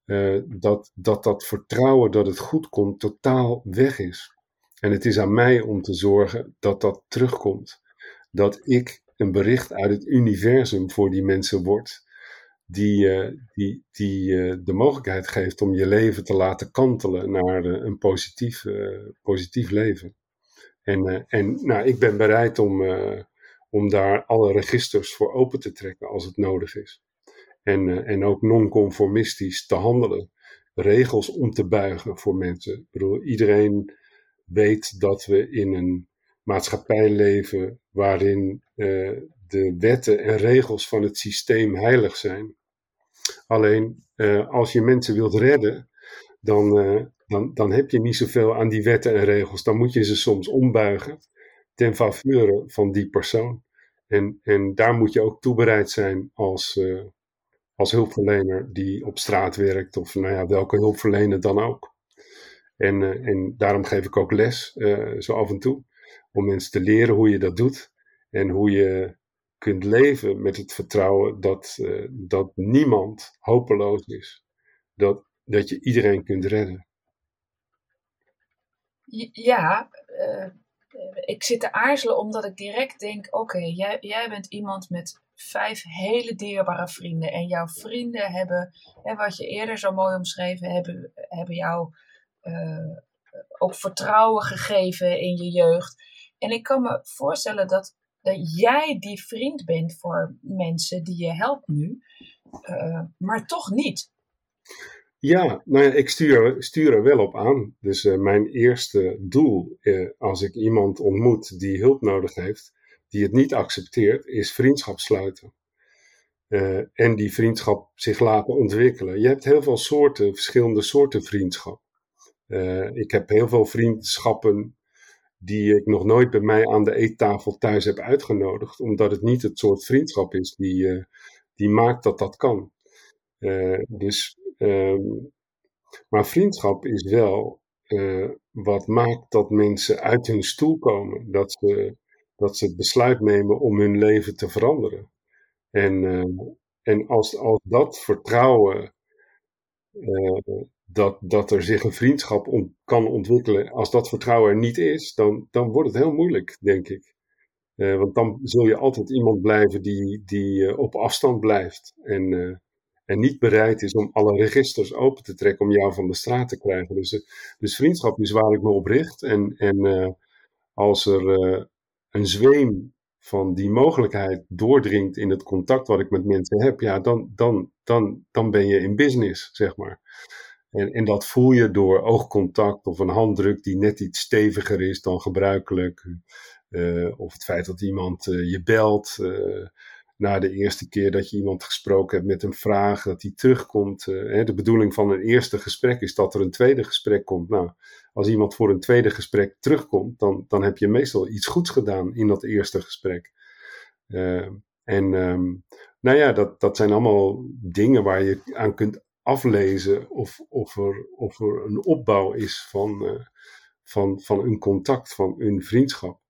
uh, dat, dat dat vertrouwen dat het goed komt totaal weg is. En het is aan mij om te zorgen dat dat terugkomt. Dat ik een bericht uit het universum voor die mensen word, die, uh, die, die uh, de mogelijkheid geeft om je leven te laten kantelen naar een positief, positief leven. En, en nou, ik ben bereid om, om daar alle registers voor open te trekken als het nodig is. En, uh, en ook non-conformistisch te handelen. Regels om te buigen voor mensen. Ik bedoel, iedereen weet dat we in een maatschappij leven waarin uh, de wetten en regels van het systeem heilig zijn. Alleen uh, als je mensen wilt redden, dan, dan, dan heb je niet zoveel aan die wetten en regels. Dan moet je ze soms ombuigen ten faveur van die persoon. En, en daar moet je ook toebereid zijn als, als hulpverlener die op straat werkt, of nou ja, welke hulpverlener dan ook. En, uh, en daarom geef ik ook les, uh, zo af en toe, om mensen te leren hoe je dat doet en hoe je kunt leven met het vertrouwen dat, uh, dat niemand hopeloos is. Dat, dat je iedereen kunt redden. Ja, ik zit te aarzelen omdat ik direct denk: oké, jij, jij bent iemand met vijf hele dierbare vrienden. En jouw vrienden hebben, hè, wat je eerder zo mooi omschreven, hebben, hebben jou uh, ook vertrouwen gegeven in je jeugd. En ik kan me voorstellen dat, dat jij die vriend bent voor mensen die je helpt nu, uh, maar toch niet. Ja, nou ja, ik stuur, stuur er wel op aan. Dus uh, mijn eerste doel als ik iemand ontmoet die hulp nodig heeft, die het niet accepteert, is vriendschap sluiten. Uh, en die vriendschap zich laten ontwikkelen. Je hebt heel veel soorten, verschillende soorten vriendschap. Uh, ik heb heel veel vriendschappen die ik nog nooit bij mij aan de eettafel thuis heb uitgenodigd, omdat het niet het soort vriendschap is die, uh, die maakt dat dat kan. dus, um, maar vriendschap is wel wat maakt dat mensen uit hun stoel komen. Dat ze dat ze het besluit nemen om hun leven te veranderen. En, uh, en als, als dat vertrouwen, uh, dat, dat er zich een vriendschap on, kan ontwikkelen, als dat vertrouwen er niet is, dan, dan wordt het heel moeilijk, denk ik. Uh, want dan zul je altijd iemand blijven die, die op afstand blijft. En, en niet bereid is om alle registers open te trekken om jou van de straat te krijgen. Dus, dus vriendschap is waar ik me op richt. En, en als er een zweem van die mogelijkheid doordringt in het contact wat ik met mensen heb, ja, dan, dan, dan, dan ben je in business, zeg maar. En, dat voel je door oogcontact of een handdruk die net iets steviger is dan gebruikelijk. Uh, of het feit dat iemand uh, je belt. Uh, na de eerste keer dat je iemand gesproken hebt met een vraag, dat die terugkomt. De bedoeling van een eerste gesprek is dat er een tweede gesprek komt. Nou, als iemand voor een tweede gesprek terugkomt, dan, dan heb je meestal iets goeds gedaan in dat eerste gesprek. en um, nou ja, dat, dat zijn allemaal dingen waar je aan kunt aflezen of, of, er, of er een opbouw is van, uh, van, van een contact, van een vriendschap.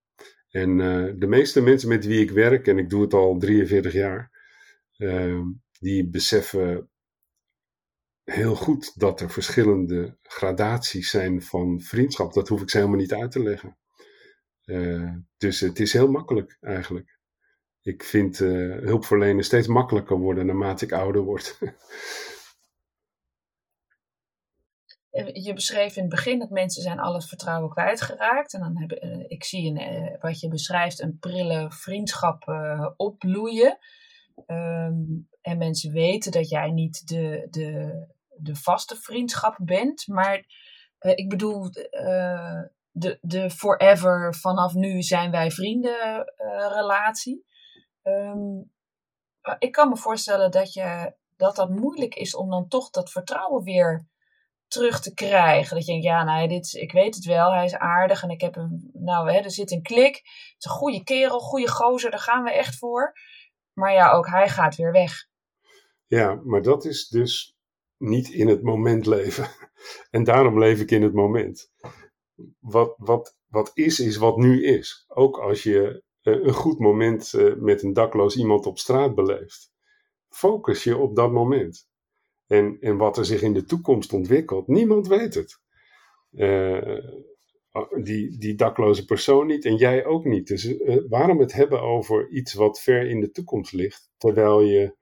En uh, de meeste mensen met wie ik werk, en ik doe het al 43 jaar, uh, die beseffen heel goed dat er verschillende gradaties zijn van vriendschap. Dat hoef ik ze helemaal niet uit te leggen. dus het is heel makkelijk eigenlijk. Ik vind hulpverlenen steeds makkelijker worden naarmate ik ouder word. Eh, je beschreef in het begin dat mensen zijn al het vertrouwen kwijtgeraakt. En dan heb ik zie een, wat je beschrijft een prille vriendschap opbloeien. Um, en mensen weten dat jij niet de, de, de vaste vriendschap bent. Maar ik bedoel, de, de forever, vanaf nu zijn wij vrienden relatie. Um, ik kan me voorstellen dat, je, dat dat moeilijk is om dan toch dat vertrouwen weer terug te krijgen. Dat je denkt, ja, nou, dit, ik weet het wel, hij is aardig en ik heb hem, nou, hè, er zit een klik. Het is een goede kerel, goede gozer, daar gaan we echt voor. Maar ja, ook hij gaat weer weg. Ja, maar dat is dus niet in het moment leven. En daarom leef ik in het moment. Wat, wat, wat is, is wat nu is. Ook als je eh, een goed moment eh, met een dakloos iemand op straat beleeft. Focus je op dat moment. En, en wat er zich in de toekomst ontwikkelt, niemand weet het. Uh, die, die dakloze persoon niet en jij ook niet. Dus waarom het hebben over iets wat ver in de toekomst ligt, terwijl je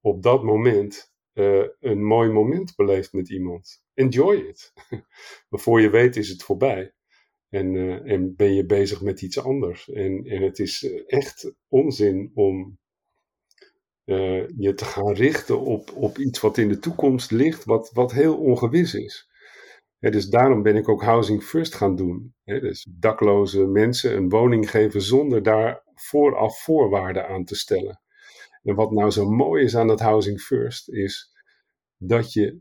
op dat moment uh, een mooi moment beleeft met iemand? Enjoy it. Voor je weet is het voorbij. En, en ben je bezig met iets anders. En, en het is echt onzin om je te gaan richten op, op iets wat in de toekomst ligt, wat, wat heel ongewis is. dus daarom ben ik ook Housing First gaan doen. dus dakloze mensen een woning geven zonder daar vooraf voorwaarden aan te stellen. En wat nou zo mooi is aan dat Housing First, is dat je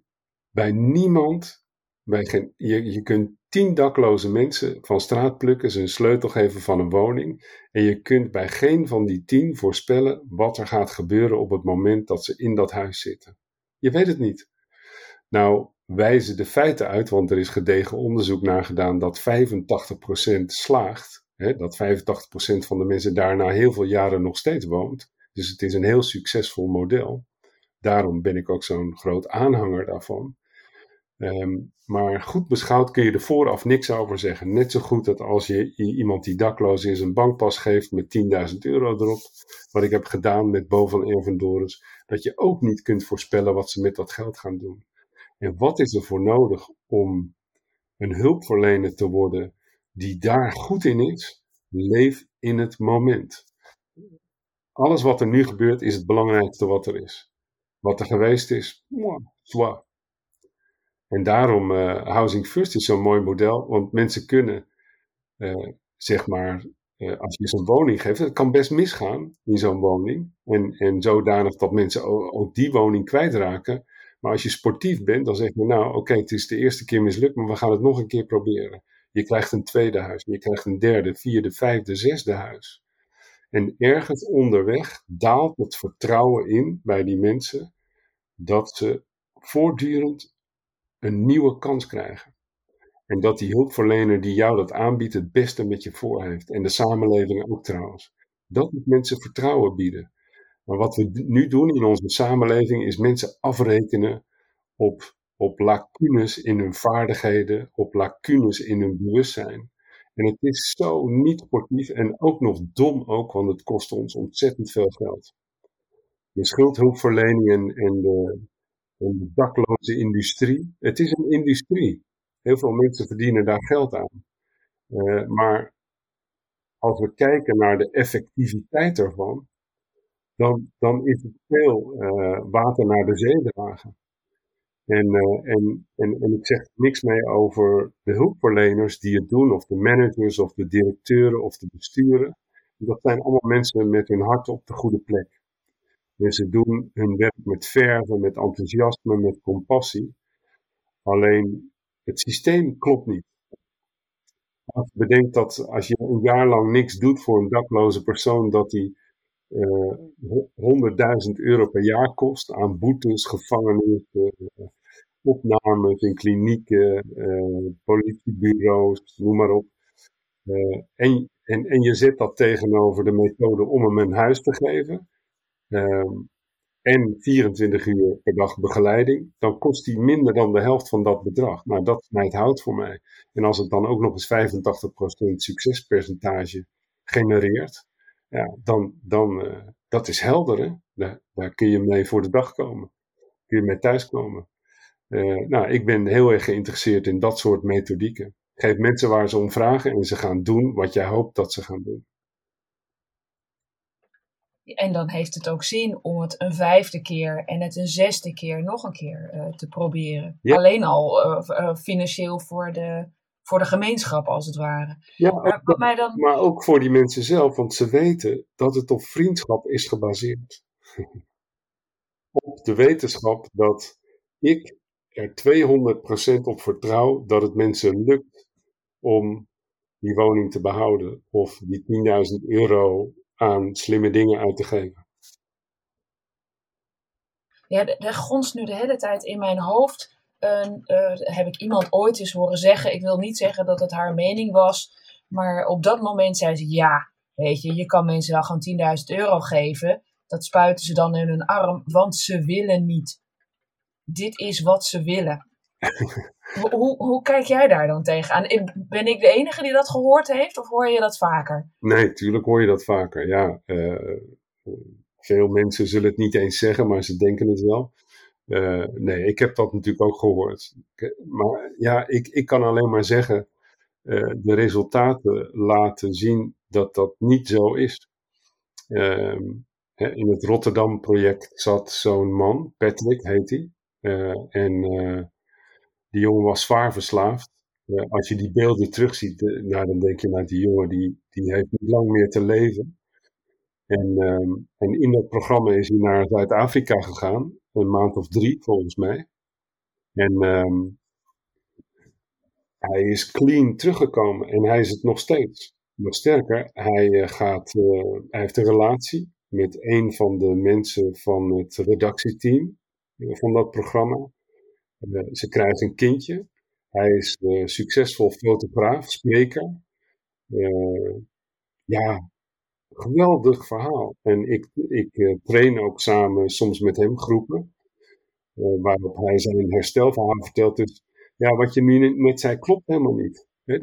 bij niemand, bij geen, je, je kunt tien dakloze mensen van straat plukken, ze een sleutel geven van een woning. En je kunt bij geen van die tien voorspellen wat er gaat gebeuren op het moment dat ze in dat huis zitten. Je weet het niet. Nou wijzen de feiten uit, want er is gedegen onderzoek naar gedaan dat 85% slaagt. Hè, dat 85% van de mensen daarna heel veel jaren nog steeds woont. Dus het is een heel succesvol model. Daarom ben ik ook zo'n groot aanhanger daarvan. Um, maar goed beschouwd kun je er vooraf niks over zeggen. Net zo goed dat als je iemand die dakloos is een bankpas geeft met 10.000 euro erop, wat ik heb gedaan met Bo van Ervendoris, dat je ook niet kunt voorspellen wat ze met dat geld gaan doen. En wat is er voor nodig om een hulpverlener te worden die daar goed in is? Leef in het moment. Alles wat er nu gebeurt is het belangrijkste wat er is. Wat er geweest is, zwaar. En daarom uh, Housing First is zo'n mooi model, want mensen kunnen, uh, zeg maar, uh, als je zo'n woning geeft, het kan best misgaan in zo'n woning. En, en zodanig dat mensen ook, die woning kwijtraken. Maar als je sportief bent, dan zeg je nou, oké, het is de eerste keer mislukt, maar we gaan het nog een keer proberen. Je krijgt een tweede huis, je krijgt een derde, vierde, vijfde, zesde huis. En ergens onderweg daalt het vertrouwen in bij die mensen dat ze voortdurend een nieuwe kans krijgen. En dat die hulpverlener die jou dat aanbiedt het beste met je voor heeft. En de samenleving ook trouwens. Dat moet mensen vertrouwen bieden. Maar wat we nu doen in onze samenleving is mensen afrekenen op, op lacunes in hun vaardigheden, op lacunes in hun bewustzijn. En het is zo niet sportief en ook nog dom ook, want het kost ons ontzettend veel geld. De schuldhulpverlening en, de, de dakloze industrie. Het is een industrie. Heel veel mensen verdienen daar geld aan. Uh, maar als we kijken naar de effectiviteit ervan, dan, dan is het veel uh, water naar de zee dragen. En, uh, en, en, en ik zeg niks mee over de hulpverleners die het doen, of de managers, of de directeuren, of de besturen. Dat zijn allemaal mensen met hun hart op de goede plek. En ze doen hun werk met verve, met enthousiasme, met compassie. Alleen het systeem klopt niet. Als je dat als je een jaar lang niks doet voor een dakloze persoon, dat die eh, 100.000 euro per jaar kost aan boetes, gevangenissen, uh, opnames in klinieken, uh, politiebureaus, noem maar op. en, en, en je zet dat tegenover de methode om hem een huis te geven. Ehm, en 24 uur per dag begeleiding, dan kost die minder dan de helft van dat bedrag. Nou, dat snijdt hout voor mij. En als het dan ook nog eens 85% succespercentage genereert, ja, dan, dan uh, dat is helder. Hè? Daar, daar, kun je mee voor de dag komen. Kun je mee thuiskomen. Uh, nou, ik ben heel erg geïnteresseerd in dat soort methodieken. Geef mensen waar ze om vragen en ze gaan doen wat jij hoopt dat ze gaan doen. En dan heeft het ook zin om het een vijfde keer en het een zesde keer nog een keer uh, te proberen. Alleen al uh, financieel voor de, voor de gemeenschap, als het ware. Ja, maar, dan... maar ook voor die mensen zelf, want ze weten dat het op vriendschap is gebaseerd. op de wetenschap dat ik er 200% op vertrouw dat het mensen lukt om die woning te behouden of die 10.000 euro aan slimme dingen uit te geven. Ja, er gonst nu de hele tijd in mijn hoofd. Uh, heb ik iemand ooit eens horen zeggen. Ik wil niet zeggen dat het haar mening was. Maar op dat moment zei ze: Ja, weet je, je kan mensen wel gewoon 10.000 euro geven. Dat spuiten ze dan in hun arm, want ze willen niet. Dit is wat ze willen. hoe, hoe, kijk jij daar dan tegenaan? Ben ik de enige die dat gehoord heeft of hoor je dat vaker? Nee, tuurlijk hoor je dat vaker. Ja, uh, veel mensen zullen het niet eens zeggen, maar ze denken het wel. Uh, nee, ik heb dat natuurlijk ook gehoord. Maar ja, ik, ik kan alleen maar zeggen, uh, de resultaten laten zien dat dat niet zo is. Ehm, in het Rotterdam-project zat zo'n man, Patrick heet hij. en die jongen was zwaar verslaafd. Als je die beelden terugziet, nou, dan denk je, nou, die jongen die, die heeft niet lang meer te leven. En, um, en in dat programma is hij naar Zuid-Afrika gegaan, een maand of drie volgens mij. En um, hij is clean teruggekomen en hij is het nog steeds. Nog sterker, hij, uh, gaat, hij heeft een relatie met een van de mensen van het redactieteam van dat programma. Eh, ze krijgen een kindje. Hij is uh, succesvol fotograaf, spreker. Uh, ja, geweldig verhaal. En ik, ik uh, train ook samen soms met hem groepen. waarop hij zijn herstelverhaal vertelt. Dus ja, wat je nu net zei klopt helemaal niet. Dus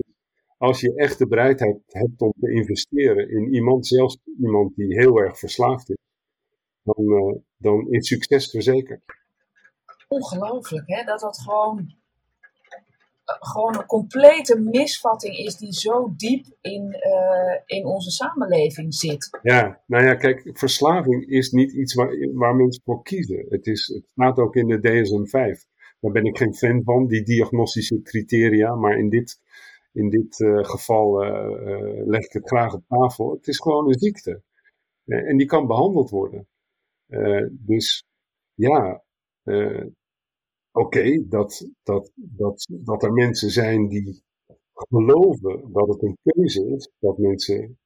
als je echt de bereidheid hebt om te investeren in iemand, zelfs iemand die heel erg verslaafd is, dan, dan is succes verzekerd ongelooflijk, hè? Dat dat gewoon, eh, gewoon een complete misvatting is die zo diep in, uh, in onze samenleving zit. Ja, nou ja, kijk, verslaving is niet iets waar, waar mensen voor kiezen. Het, is, het staat ook in de DSM-5. Daar ben ik geen fan van, die diagnostische criteria, maar in dit, in dit uh, geval uh, leg ik het graag op tafel. Het is gewoon een ziekte. en die kan behandeld worden. dus ja, oké, dat, dat, dat, dat er mensen zijn die geloven dat het een keuze is, dat mensen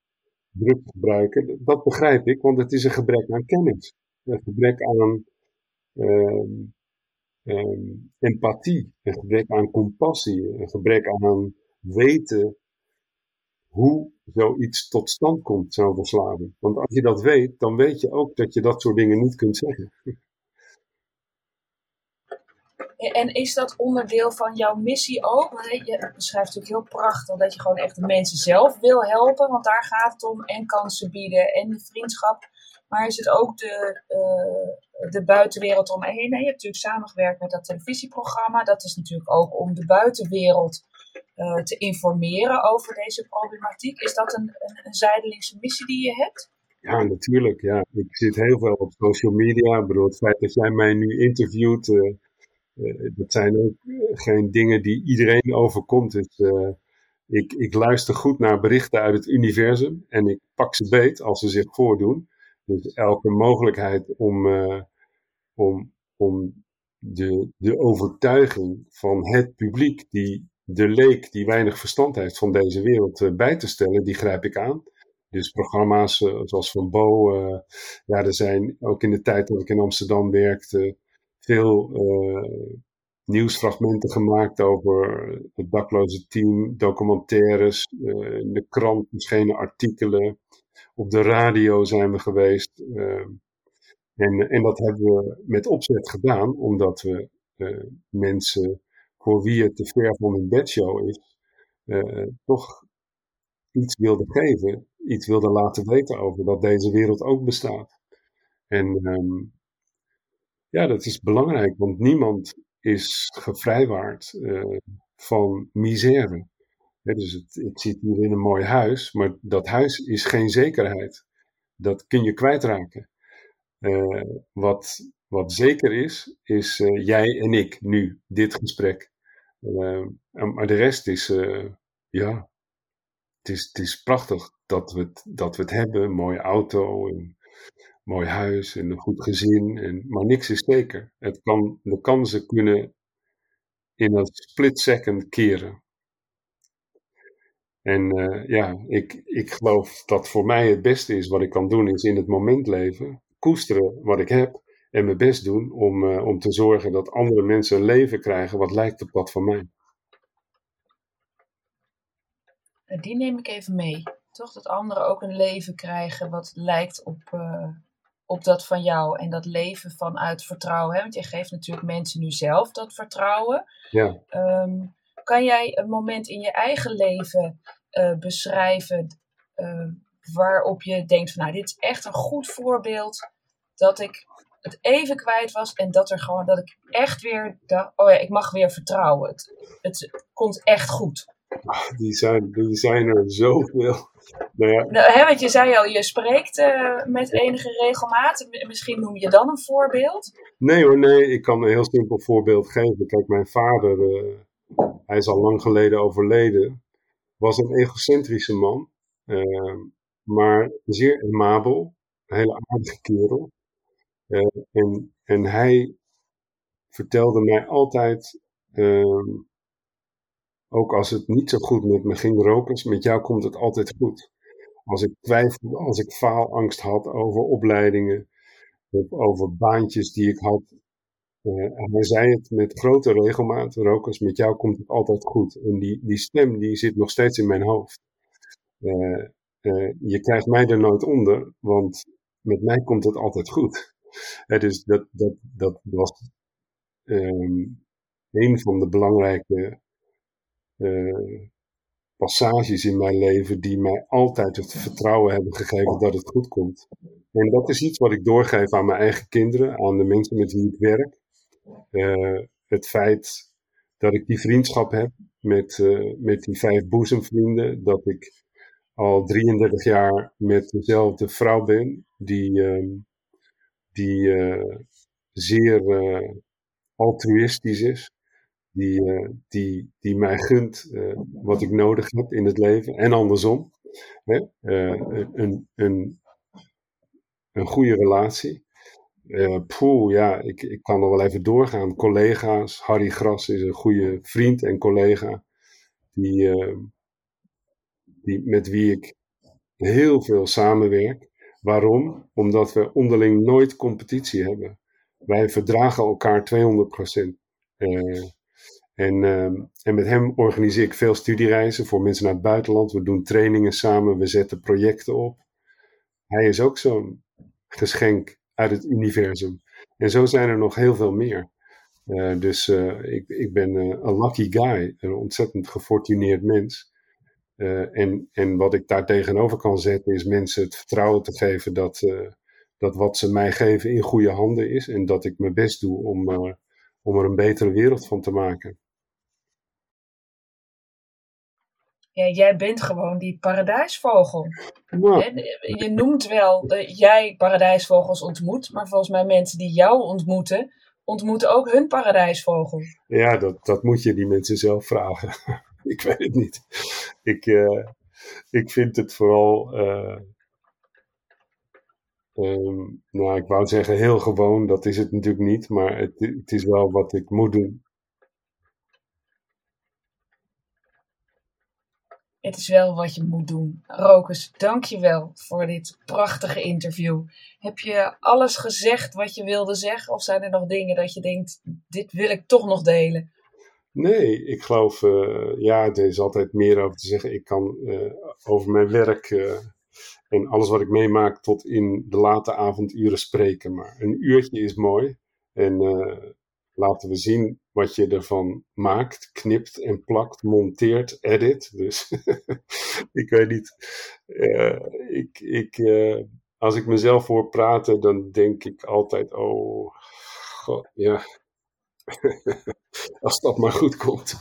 druk gebruiken, dat begrijp ik, want het is een gebrek aan kennis. Een gebrek aan um, um, empathie, een gebrek aan compassie, een gebrek aan weten hoe zoiets tot stand komt, zo'n verslaving. Want als je dat weet, dan weet je ook dat je dat soort dingen niet kunt zeggen. En is dat onderdeel van jouw missie ook? Je beschrijft natuurlijk heel prachtig dat je gewoon echt de mensen zelf wil helpen, want daar gaat het om. En kansen bieden en de vriendschap. Maar is het ook de, uh, de buitenwereld omheen? Je hebt natuurlijk samengewerkt met dat televisieprogramma. Dat is natuurlijk ook om de buitenwereld te informeren over deze problematiek. Is dat een, een, een zijdelingse missie die je hebt? Ja, natuurlijk. Ja. Ik zit heel veel op social media. Ik bedoel, het feit dat jij mij nu interviewt, uh, dat zijn ook geen dingen die iedereen overkomt. Dus, uh, ik, ik luister goed naar berichten uit het universum en ik pak ze beet als ze zich voordoen. Dus elke mogelijkheid om, om, om de, de overtuiging van het publiek, die, de leek die weinig verstand heeft van deze wereld, bij te stellen, die grijp ik aan. Dus programma's zoals van Bo. Ja, er zijn ook in de tijd dat ik in Amsterdam werkte veel uh, nieuwsfragmenten gemaakt over het dakloze team, documentaires, in de krant verschenen artikelen. Op de radio zijn we geweest. en, en dat hebben we met opzet gedaan, omdat we mensen voor wie het te ver van een bedshow is, toch iets wilden geven iets wilde laten weten over dat deze wereld ook bestaat. En um, ja, dat is belangrijk, want niemand is gevrijwaard uh, van misère. dus het, ik zit hier in een mooi huis, maar dat huis is geen zekerheid. Dat kun je kwijtraken. Uh, wat, wat zeker is, is uh, jij en ik nu, dit gesprek. maar de rest is, ja, het is, het is prachtig dat we het, dat we het hebben. Mooie auto, mooi huis en een goed gezin. En, maar niks is zeker. Het kan, de kansen kunnen in een split second keren. En uh, ja, ik, ik geloof dat voor mij het beste is wat ik kan doen, is in het moment leven, koesteren wat ik heb en mijn best doen om, uh, om te zorgen dat andere mensen een leven krijgen wat lijkt op dat van mij. Die neem ik even mee. Toch dat anderen ook een leven krijgen wat lijkt op, op dat van jou. En dat leven vanuit vertrouwen. Hè? Want je geeft natuurlijk mensen nu zelf dat vertrouwen. Ja. Um, kan jij een moment in je eigen leven uh, beschrijven uh, waarop je denkt van nou dit is echt een goed voorbeeld dat ik het even kwijt was en dat er gewoon dat ik echt weer dacht, oh ja, ik mag weer vertrouwen. Het, het komt echt goed. Die zijn, die zijn er zoveel. Nou ja. Nou, hè, want je zei al, je spreekt uh, met enige regelmaat. Misschien noem je dan een voorbeeld? Nee hoor, nee. Ik kan een heel simpel voorbeeld geven. Kijk, mijn vader, uh, hij is al lang geleden overleden, was een egocentrische man. Uh, maar zeer amabel. Een hele aardige kerel. en, en hij vertelde mij altijd ehm, ook als het niet zo goed met me ging, rokers, met jou komt het altijd goed. Als ik twijfelde, als ik faalangst had over opleidingen, of over baantjes die ik had. Uh, hij zei het met grote regelmaat, rokers, met jou komt het altijd goed. En die, die stem die zit nog steeds in mijn hoofd. Uh, uh, je krijgt mij er nooit onder, want met mij komt het altijd goed. dus dat, dat, dat was um, een van de belangrijke passages in mijn leven die mij altijd het vertrouwen hebben gegeven dat het goed komt. En dat is iets wat ik doorgeef aan mijn eigen kinderen, aan de mensen met wie ik werk. Uh, het feit dat ik die vriendschap heb met, uh, met die vijf boezemvrienden, dat ik al 33 jaar met dezelfde vrouw ben, die, uh, die zeer altruïstisch is die, uh, die, die mij gunt uh, wat ik nodig heb in het leven en andersom. Hè? Uh, een, een, een goede relatie. poeh, ja, ik, ik kan er wel even doorgaan. Collega's, Harry Gras is een goede vriend en collega. Die, die, met wie ik heel veel samenwerk. Waarom? Omdat we onderling nooit competitie hebben. Wij verdragen elkaar 200%. Uh, en, uh, en met hem organiseer ik veel studiereizen voor mensen naar het buitenland. We doen trainingen samen, we zetten projecten op. Hij is ook zo'n geschenk uit het universum. En zo zijn er nog heel veel meer. Uh, dus uh, ik, ik ben uh, een lucky guy, een ontzettend gefortuneerd mens. en, en wat ik daar tegenover kan zetten is mensen het vertrouwen te geven dat, dat wat ze mij geven in goede handen is. En dat ik mijn best doe om, om er een betere wereld van te maken. Ja, jij bent gewoon die paradijsvogel. Je noemt wel dat jij paradijsvogels ontmoet, maar volgens mij mensen die jou ontmoeten, ontmoeten ook hun paradijsvogel. ja, dat, dat moet je die mensen zelf vragen. ik weet het niet. Ik, eh, ik vind het vooral, eh, ehm, nou, ik wou zeggen heel gewoon, dat is het natuurlijk niet, maar het, het is wel wat ik moet doen. Het is wel wat je moet doen. Rokus, dank je wel voor dit prachtige interview. Heb je alles gezegd wat je wilde zeggen? Of zijn er nog dingen dat je denkt, dit wil ik toch nog delen? Nee, ik geloof, eh, ja, er is altijd meer over te zeggen. Ik kan eh, over mijn werk eh, en alles wat ik meemaak tot in de late avonduren spreken. Maar een uurtje is mooi. En laten we zien wat je ervan maakt, knipt en plakt, monteert, edit. Dus ik weet niet. Eh, ik, ik, eh, als ik mezelf hoor praten, dan denk ik altijd, oh, god, ja. Als dat maar goed komt.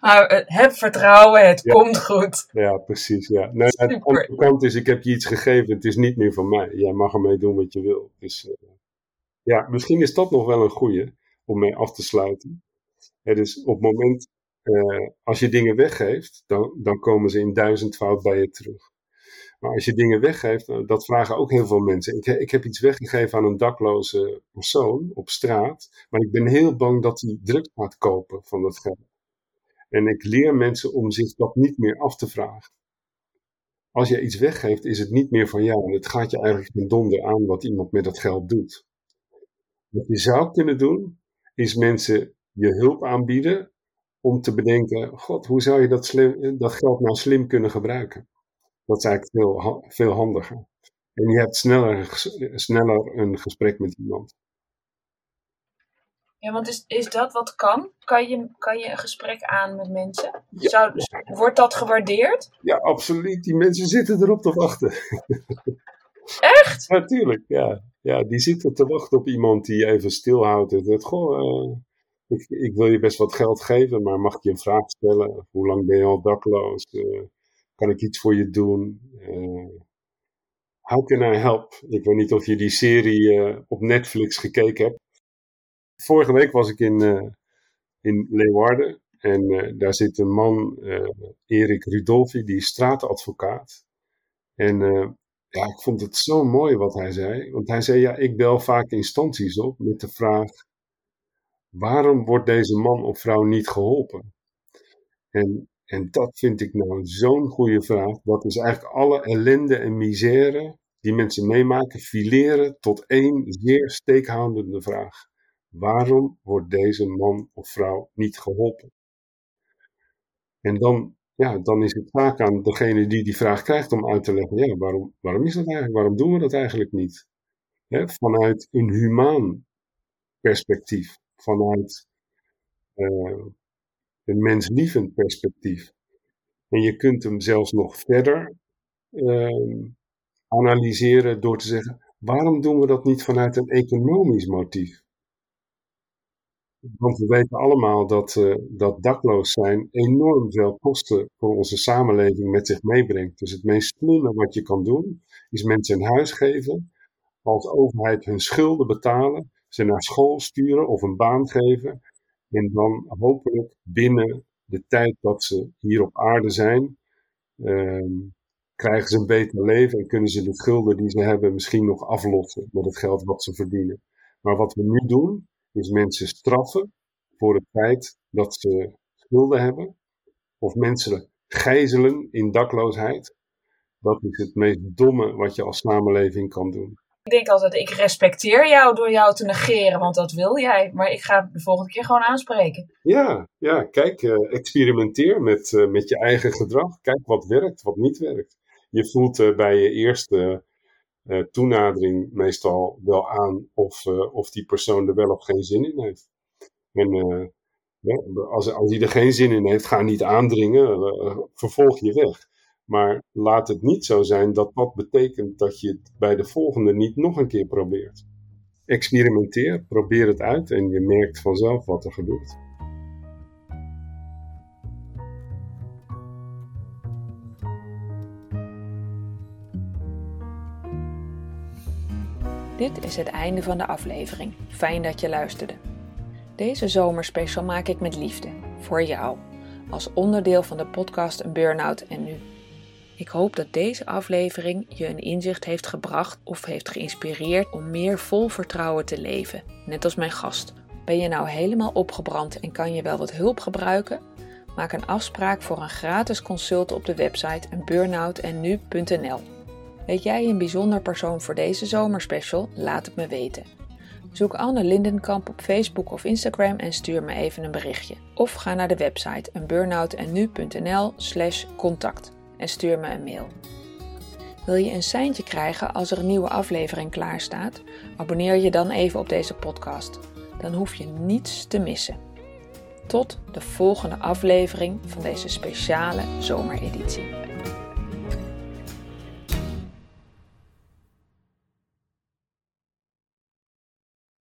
Maar heb vertrouwen, het Ja. komt goed. Ja, precies. Ja. Nou, de Super. andere kant is, ik heb je iets gegeven, het is niet meer van mij. Jij mag ermee doen wat je wil. Dus eh, ja, misschien is dat nog wel een goeie om mee af te sluiten. Hè, dus op het moment, eh, als je dingen weggeeft, dan, dan komen ze in duizendvoud bij je terug. Maar als je dingen weggeeft, nou, dat vragen ook heel veel mensen. Ik, ik heb iets weggegeven aan een dakloze persoon op straat, maar ik ben heel bang dat hij drugs gaat kopen van dat geld. En ik leer mensen om zich dat niet meer af te vragen. Als je iets weggeeft, is het niet meer van jou. En het gaat je eigenlijk geen donder aan wat iemand met dat geld doet. Wat je zou kunnen doen, is mensen je hulp aanbieden om te bedenken: God, hoe zou je dat, slim, dat geld nou slim kunnen gebruiken? Dat is eigenlijk veel, veel handiger. En je hebt sneller, sneller een gesprek met iemand. Ja, want is, is dat wat kan? Kan je, kan je een gesprek aan met mensen? Ja. Zou, wordt dat gewaardeerd? Ja, absoluut. Die mensen zitten erop te wachten. Echt? Natuurlijk, ja. Ja, die zitten te wachten op iemand die even stilhoudt. En zegt, goh, eh, ik, ik wil je best wat geld geven, maar mag ik je een vraag stellen? Hoe lang ben je al dakloos? Eh, kan ik iets voor je doen? Eh, how can I help? Ik weet niet of je die serie op Netflix gekeken hebt. Vorige week was ik in, in Leeuwarden. En daar zit een man, Erik Rudolfi, die is straatadvocaat. En ja, ik vond het zo mooi wat hij zei. Want hij zei, ja, ik bel vaak instanties op met de vraag, waarom wordt deze man of vrouw niet geholpen? En, en dat vind ik nou zo'n goede vraag. Dat is eigenlijk alle ellende en misère die mensen meemaken, fileren tot één zeer steekhoudende vraag. Waarom wordt deze man of vrouw niet geholpen? En dan, ja, dan is het vaak aan degene die die vraag krijgt om uit te leggen, ja, waarom, waarom is dat eigenlijk? Waarom doen we dat eigenlijk niet? Vanuit een humaan perspectief, vanuit eh, een menslievend perspectief. En je kunt hem zelfs nog verder ehm, analyseren door te zeggen, waarom doen we dat niet vanuit een economisch motief? Want we weten allemaal dat, eh, dat dakloos zijn enorm veel kosten voor onze samenleving met zich meebrengt. Dus het meest slimme wat je kan doen, is mensen een huis geven, als overheid hun schulden betalen, ze naar school sturen of een baan geven. En dan hopelijk binnen de tijd dat ze hier op aarde zijn, ehm, krijgen ze een beter leven en kunnen ze de schulden die ze hebben misschien nog aflossen met het geld wat ze verdienen. Maar wat we nu doen, is mensen straffen voor het feit dat ze schulden hebben, of mensen gijzelen in dakloosheid. Dat is het meest domme wat je als samenleving kan doen. Ik denk altijd, ik respecteer jou door jou te negeren, want dat wil jij. Maar ik ga de volgende keer gewoon aanspreken. Ja, ja kijk, eh, experimenteer met, eh, met je eigen gedrag. Kijk wat werkt, wat niet werkt. Je voelt eh, bij je eerste eh, toenadering meestal wel aan of, eh, of die persoon er wel of geen zin in heeft. En eh, ja, als, als hij er geen zin in heeft, ga niet aandringen, vervolg je weg. Maar laat het niet zo zijn dat dat betekent dat je het bij de volgende niet nog een keer probeert. Experimenteer, probeer het uit en je merkt vanzelf wat er gebeurt. Dit is het einde van de aflevering. Fijn dat je luisterde. Deze zomerspecial maak ik met liefde, voor jou, als onderdeel van de podcast Een Burnout en Nu. Ik hoop dat deze aflevering je een inzicht heeft gebracht of heeft geïnspireerd om meer vol vertrouwen te leven, net als mijn gast. Ben je nou helemaal opgebrand en kan je wel wat hulp gebruiken? Maak een afspraak voor een gratis consult op de website burnoutennu.nl. Weet jij een bijzonder persoon voor deze zomerspecial? Laat het me weten. Zoek Anne Lindenkamp op Facebook of Instagram en stuur me even een berichtje. Of ga naar de website burnoutennu.nl slash contact en stuur me een mail. Wil je een seintje krijgen als er een nieuwe aflevering klaar staat? Abonneer je dan even op deze podcast. Dan hoef je niets te missen. Tot de volgende aflevering van deze speciale zomereditie.